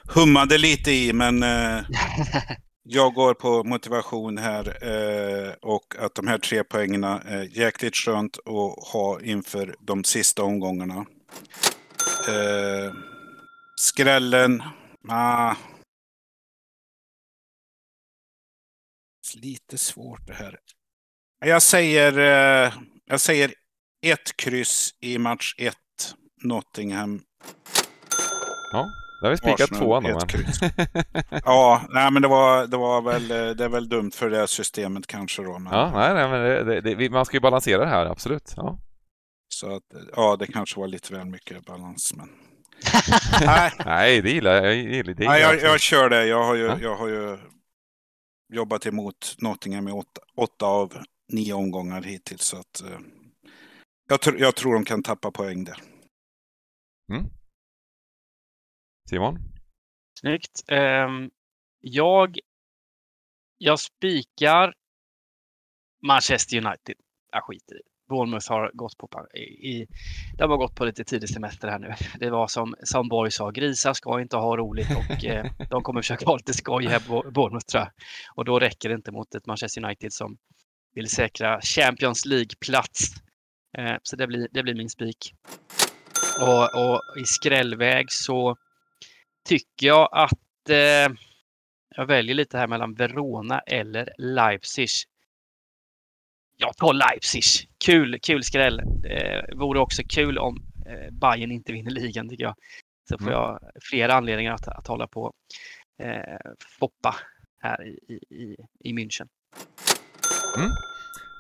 hummade lite i, men eh, [LAUGHS] Jag går på motivation här eh, och att de här tre poängen är jäkligt skönt att ha inför de sista omgångarna. Eh, skrällen, ah. Lite svårt det här. Jag säger, eh, jag säger ett kryss i match ett, Nottingham. Ja. Då har vi spikat tvåan då. [LAUGHS] ja, nej, men det var, det var väl, det är väl dumt för det systemet kanske då. Men... Ja, nej, nej, men det, det, man ska ju balansera det här, absolut. Ja. Så att, ja, det kanske var lite väl mycket balans, men... [LAUGHS] nej. nej, det gillar jag. Jag, gillar, det nej, jag, jag kör det. Jag har ju, ja. jag har ju jobbat emot Nottingham i åtta, åtta av nio omgångar hittills. Så att, uh, jag, tr jag tror de kan tappa poäng där. Mm. Simon? Snyggt. Um, jag, jag spikar Manchester United. Jag skiter i Bournemouth har gått på, i, de har gått på lite tidig semester här nu. Det var som, som Borg sa, grisar ska inte ha roligt och eh, [LAUGHS] de kommer försöka ha lite skoj här på Bournemouth tror jag. Och då räcker det inte mot ett Manchester United som vill säkra Champions League-plats. Eh, så det blir, det blir min spik. Och, och i skrällväg så tycker jag att eh, jag väljer lite här mellan Verona eller Leipzig. Jag tar Leipzig. Kul, kul skräll. Det vore också kul om eh, Bayern inte vinner ligan tycker jag. Så får mm. jag flera anledningar att, att hålla på eh, Foppa här i, i, i München. Mm.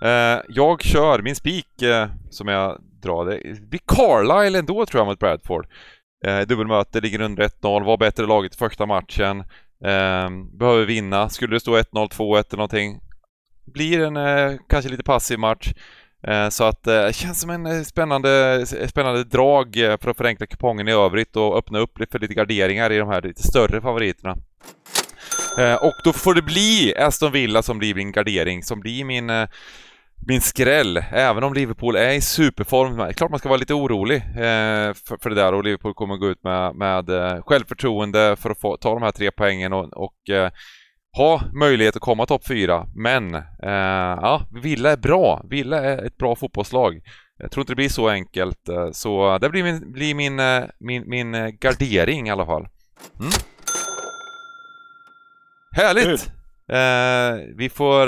Eh, jag kör min spik eh, som jag drar. Det blir Carlisle ändå tror jag mot Bradford. Eh, dubbelmöte, ligger under 1-0, var bättre laget i första matchen. Eh, behöver vinna. Skulle det stå 1-0, 2-1 eller någonting blir en eh, kanske lite passiv match. Eh, så att eh, det känns som en eh, spännande, spännande drag för att förenkla kupongen i övrigt och öppna upp för lite garderingar i de här lite större favoriterna. Och då får det bli Aston Villa som blir min gardering, som blir min min skräll, även om Liverpool är i superform. Klart man ska vara lite orolig eh, för, för, det där och Liverpool kommer gå ut med, med eh, självförtroende för att få ta de här tre poängen och, och eh, ha möjlighet att komma topp fyra. Men eh, ja, Villa är bra. Villa är ett bra fotbollslag. Jag tror inte det blir så enkelt. Eh, så det blir min, blir min, eh, min, min gardering i alla fall. Mm. Härligt! vi får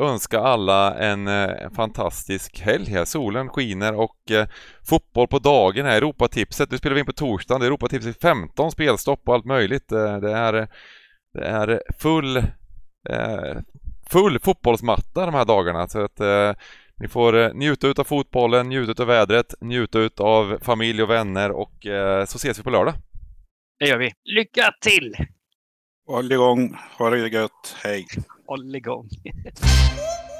önska alla en, en, fantastisk helg här. Solen skiner och eh, fotboll på dagen här. Europatipset, nu spelar vi in på torsdagen. Det är Europatipset 15 spelstopp och allt möjligt. Eh, det är, det är full, eh, full fotbollsmatta de här dagarna. Så att eh, ni får eh, njuta av fotbollen, njuta av vädret, njuta av familj och vänner och eh, så ses vi på lördag. Det gör vi. Lycka till! Håll igång, ha det gött, hej! Håll igång. [LAUGHS]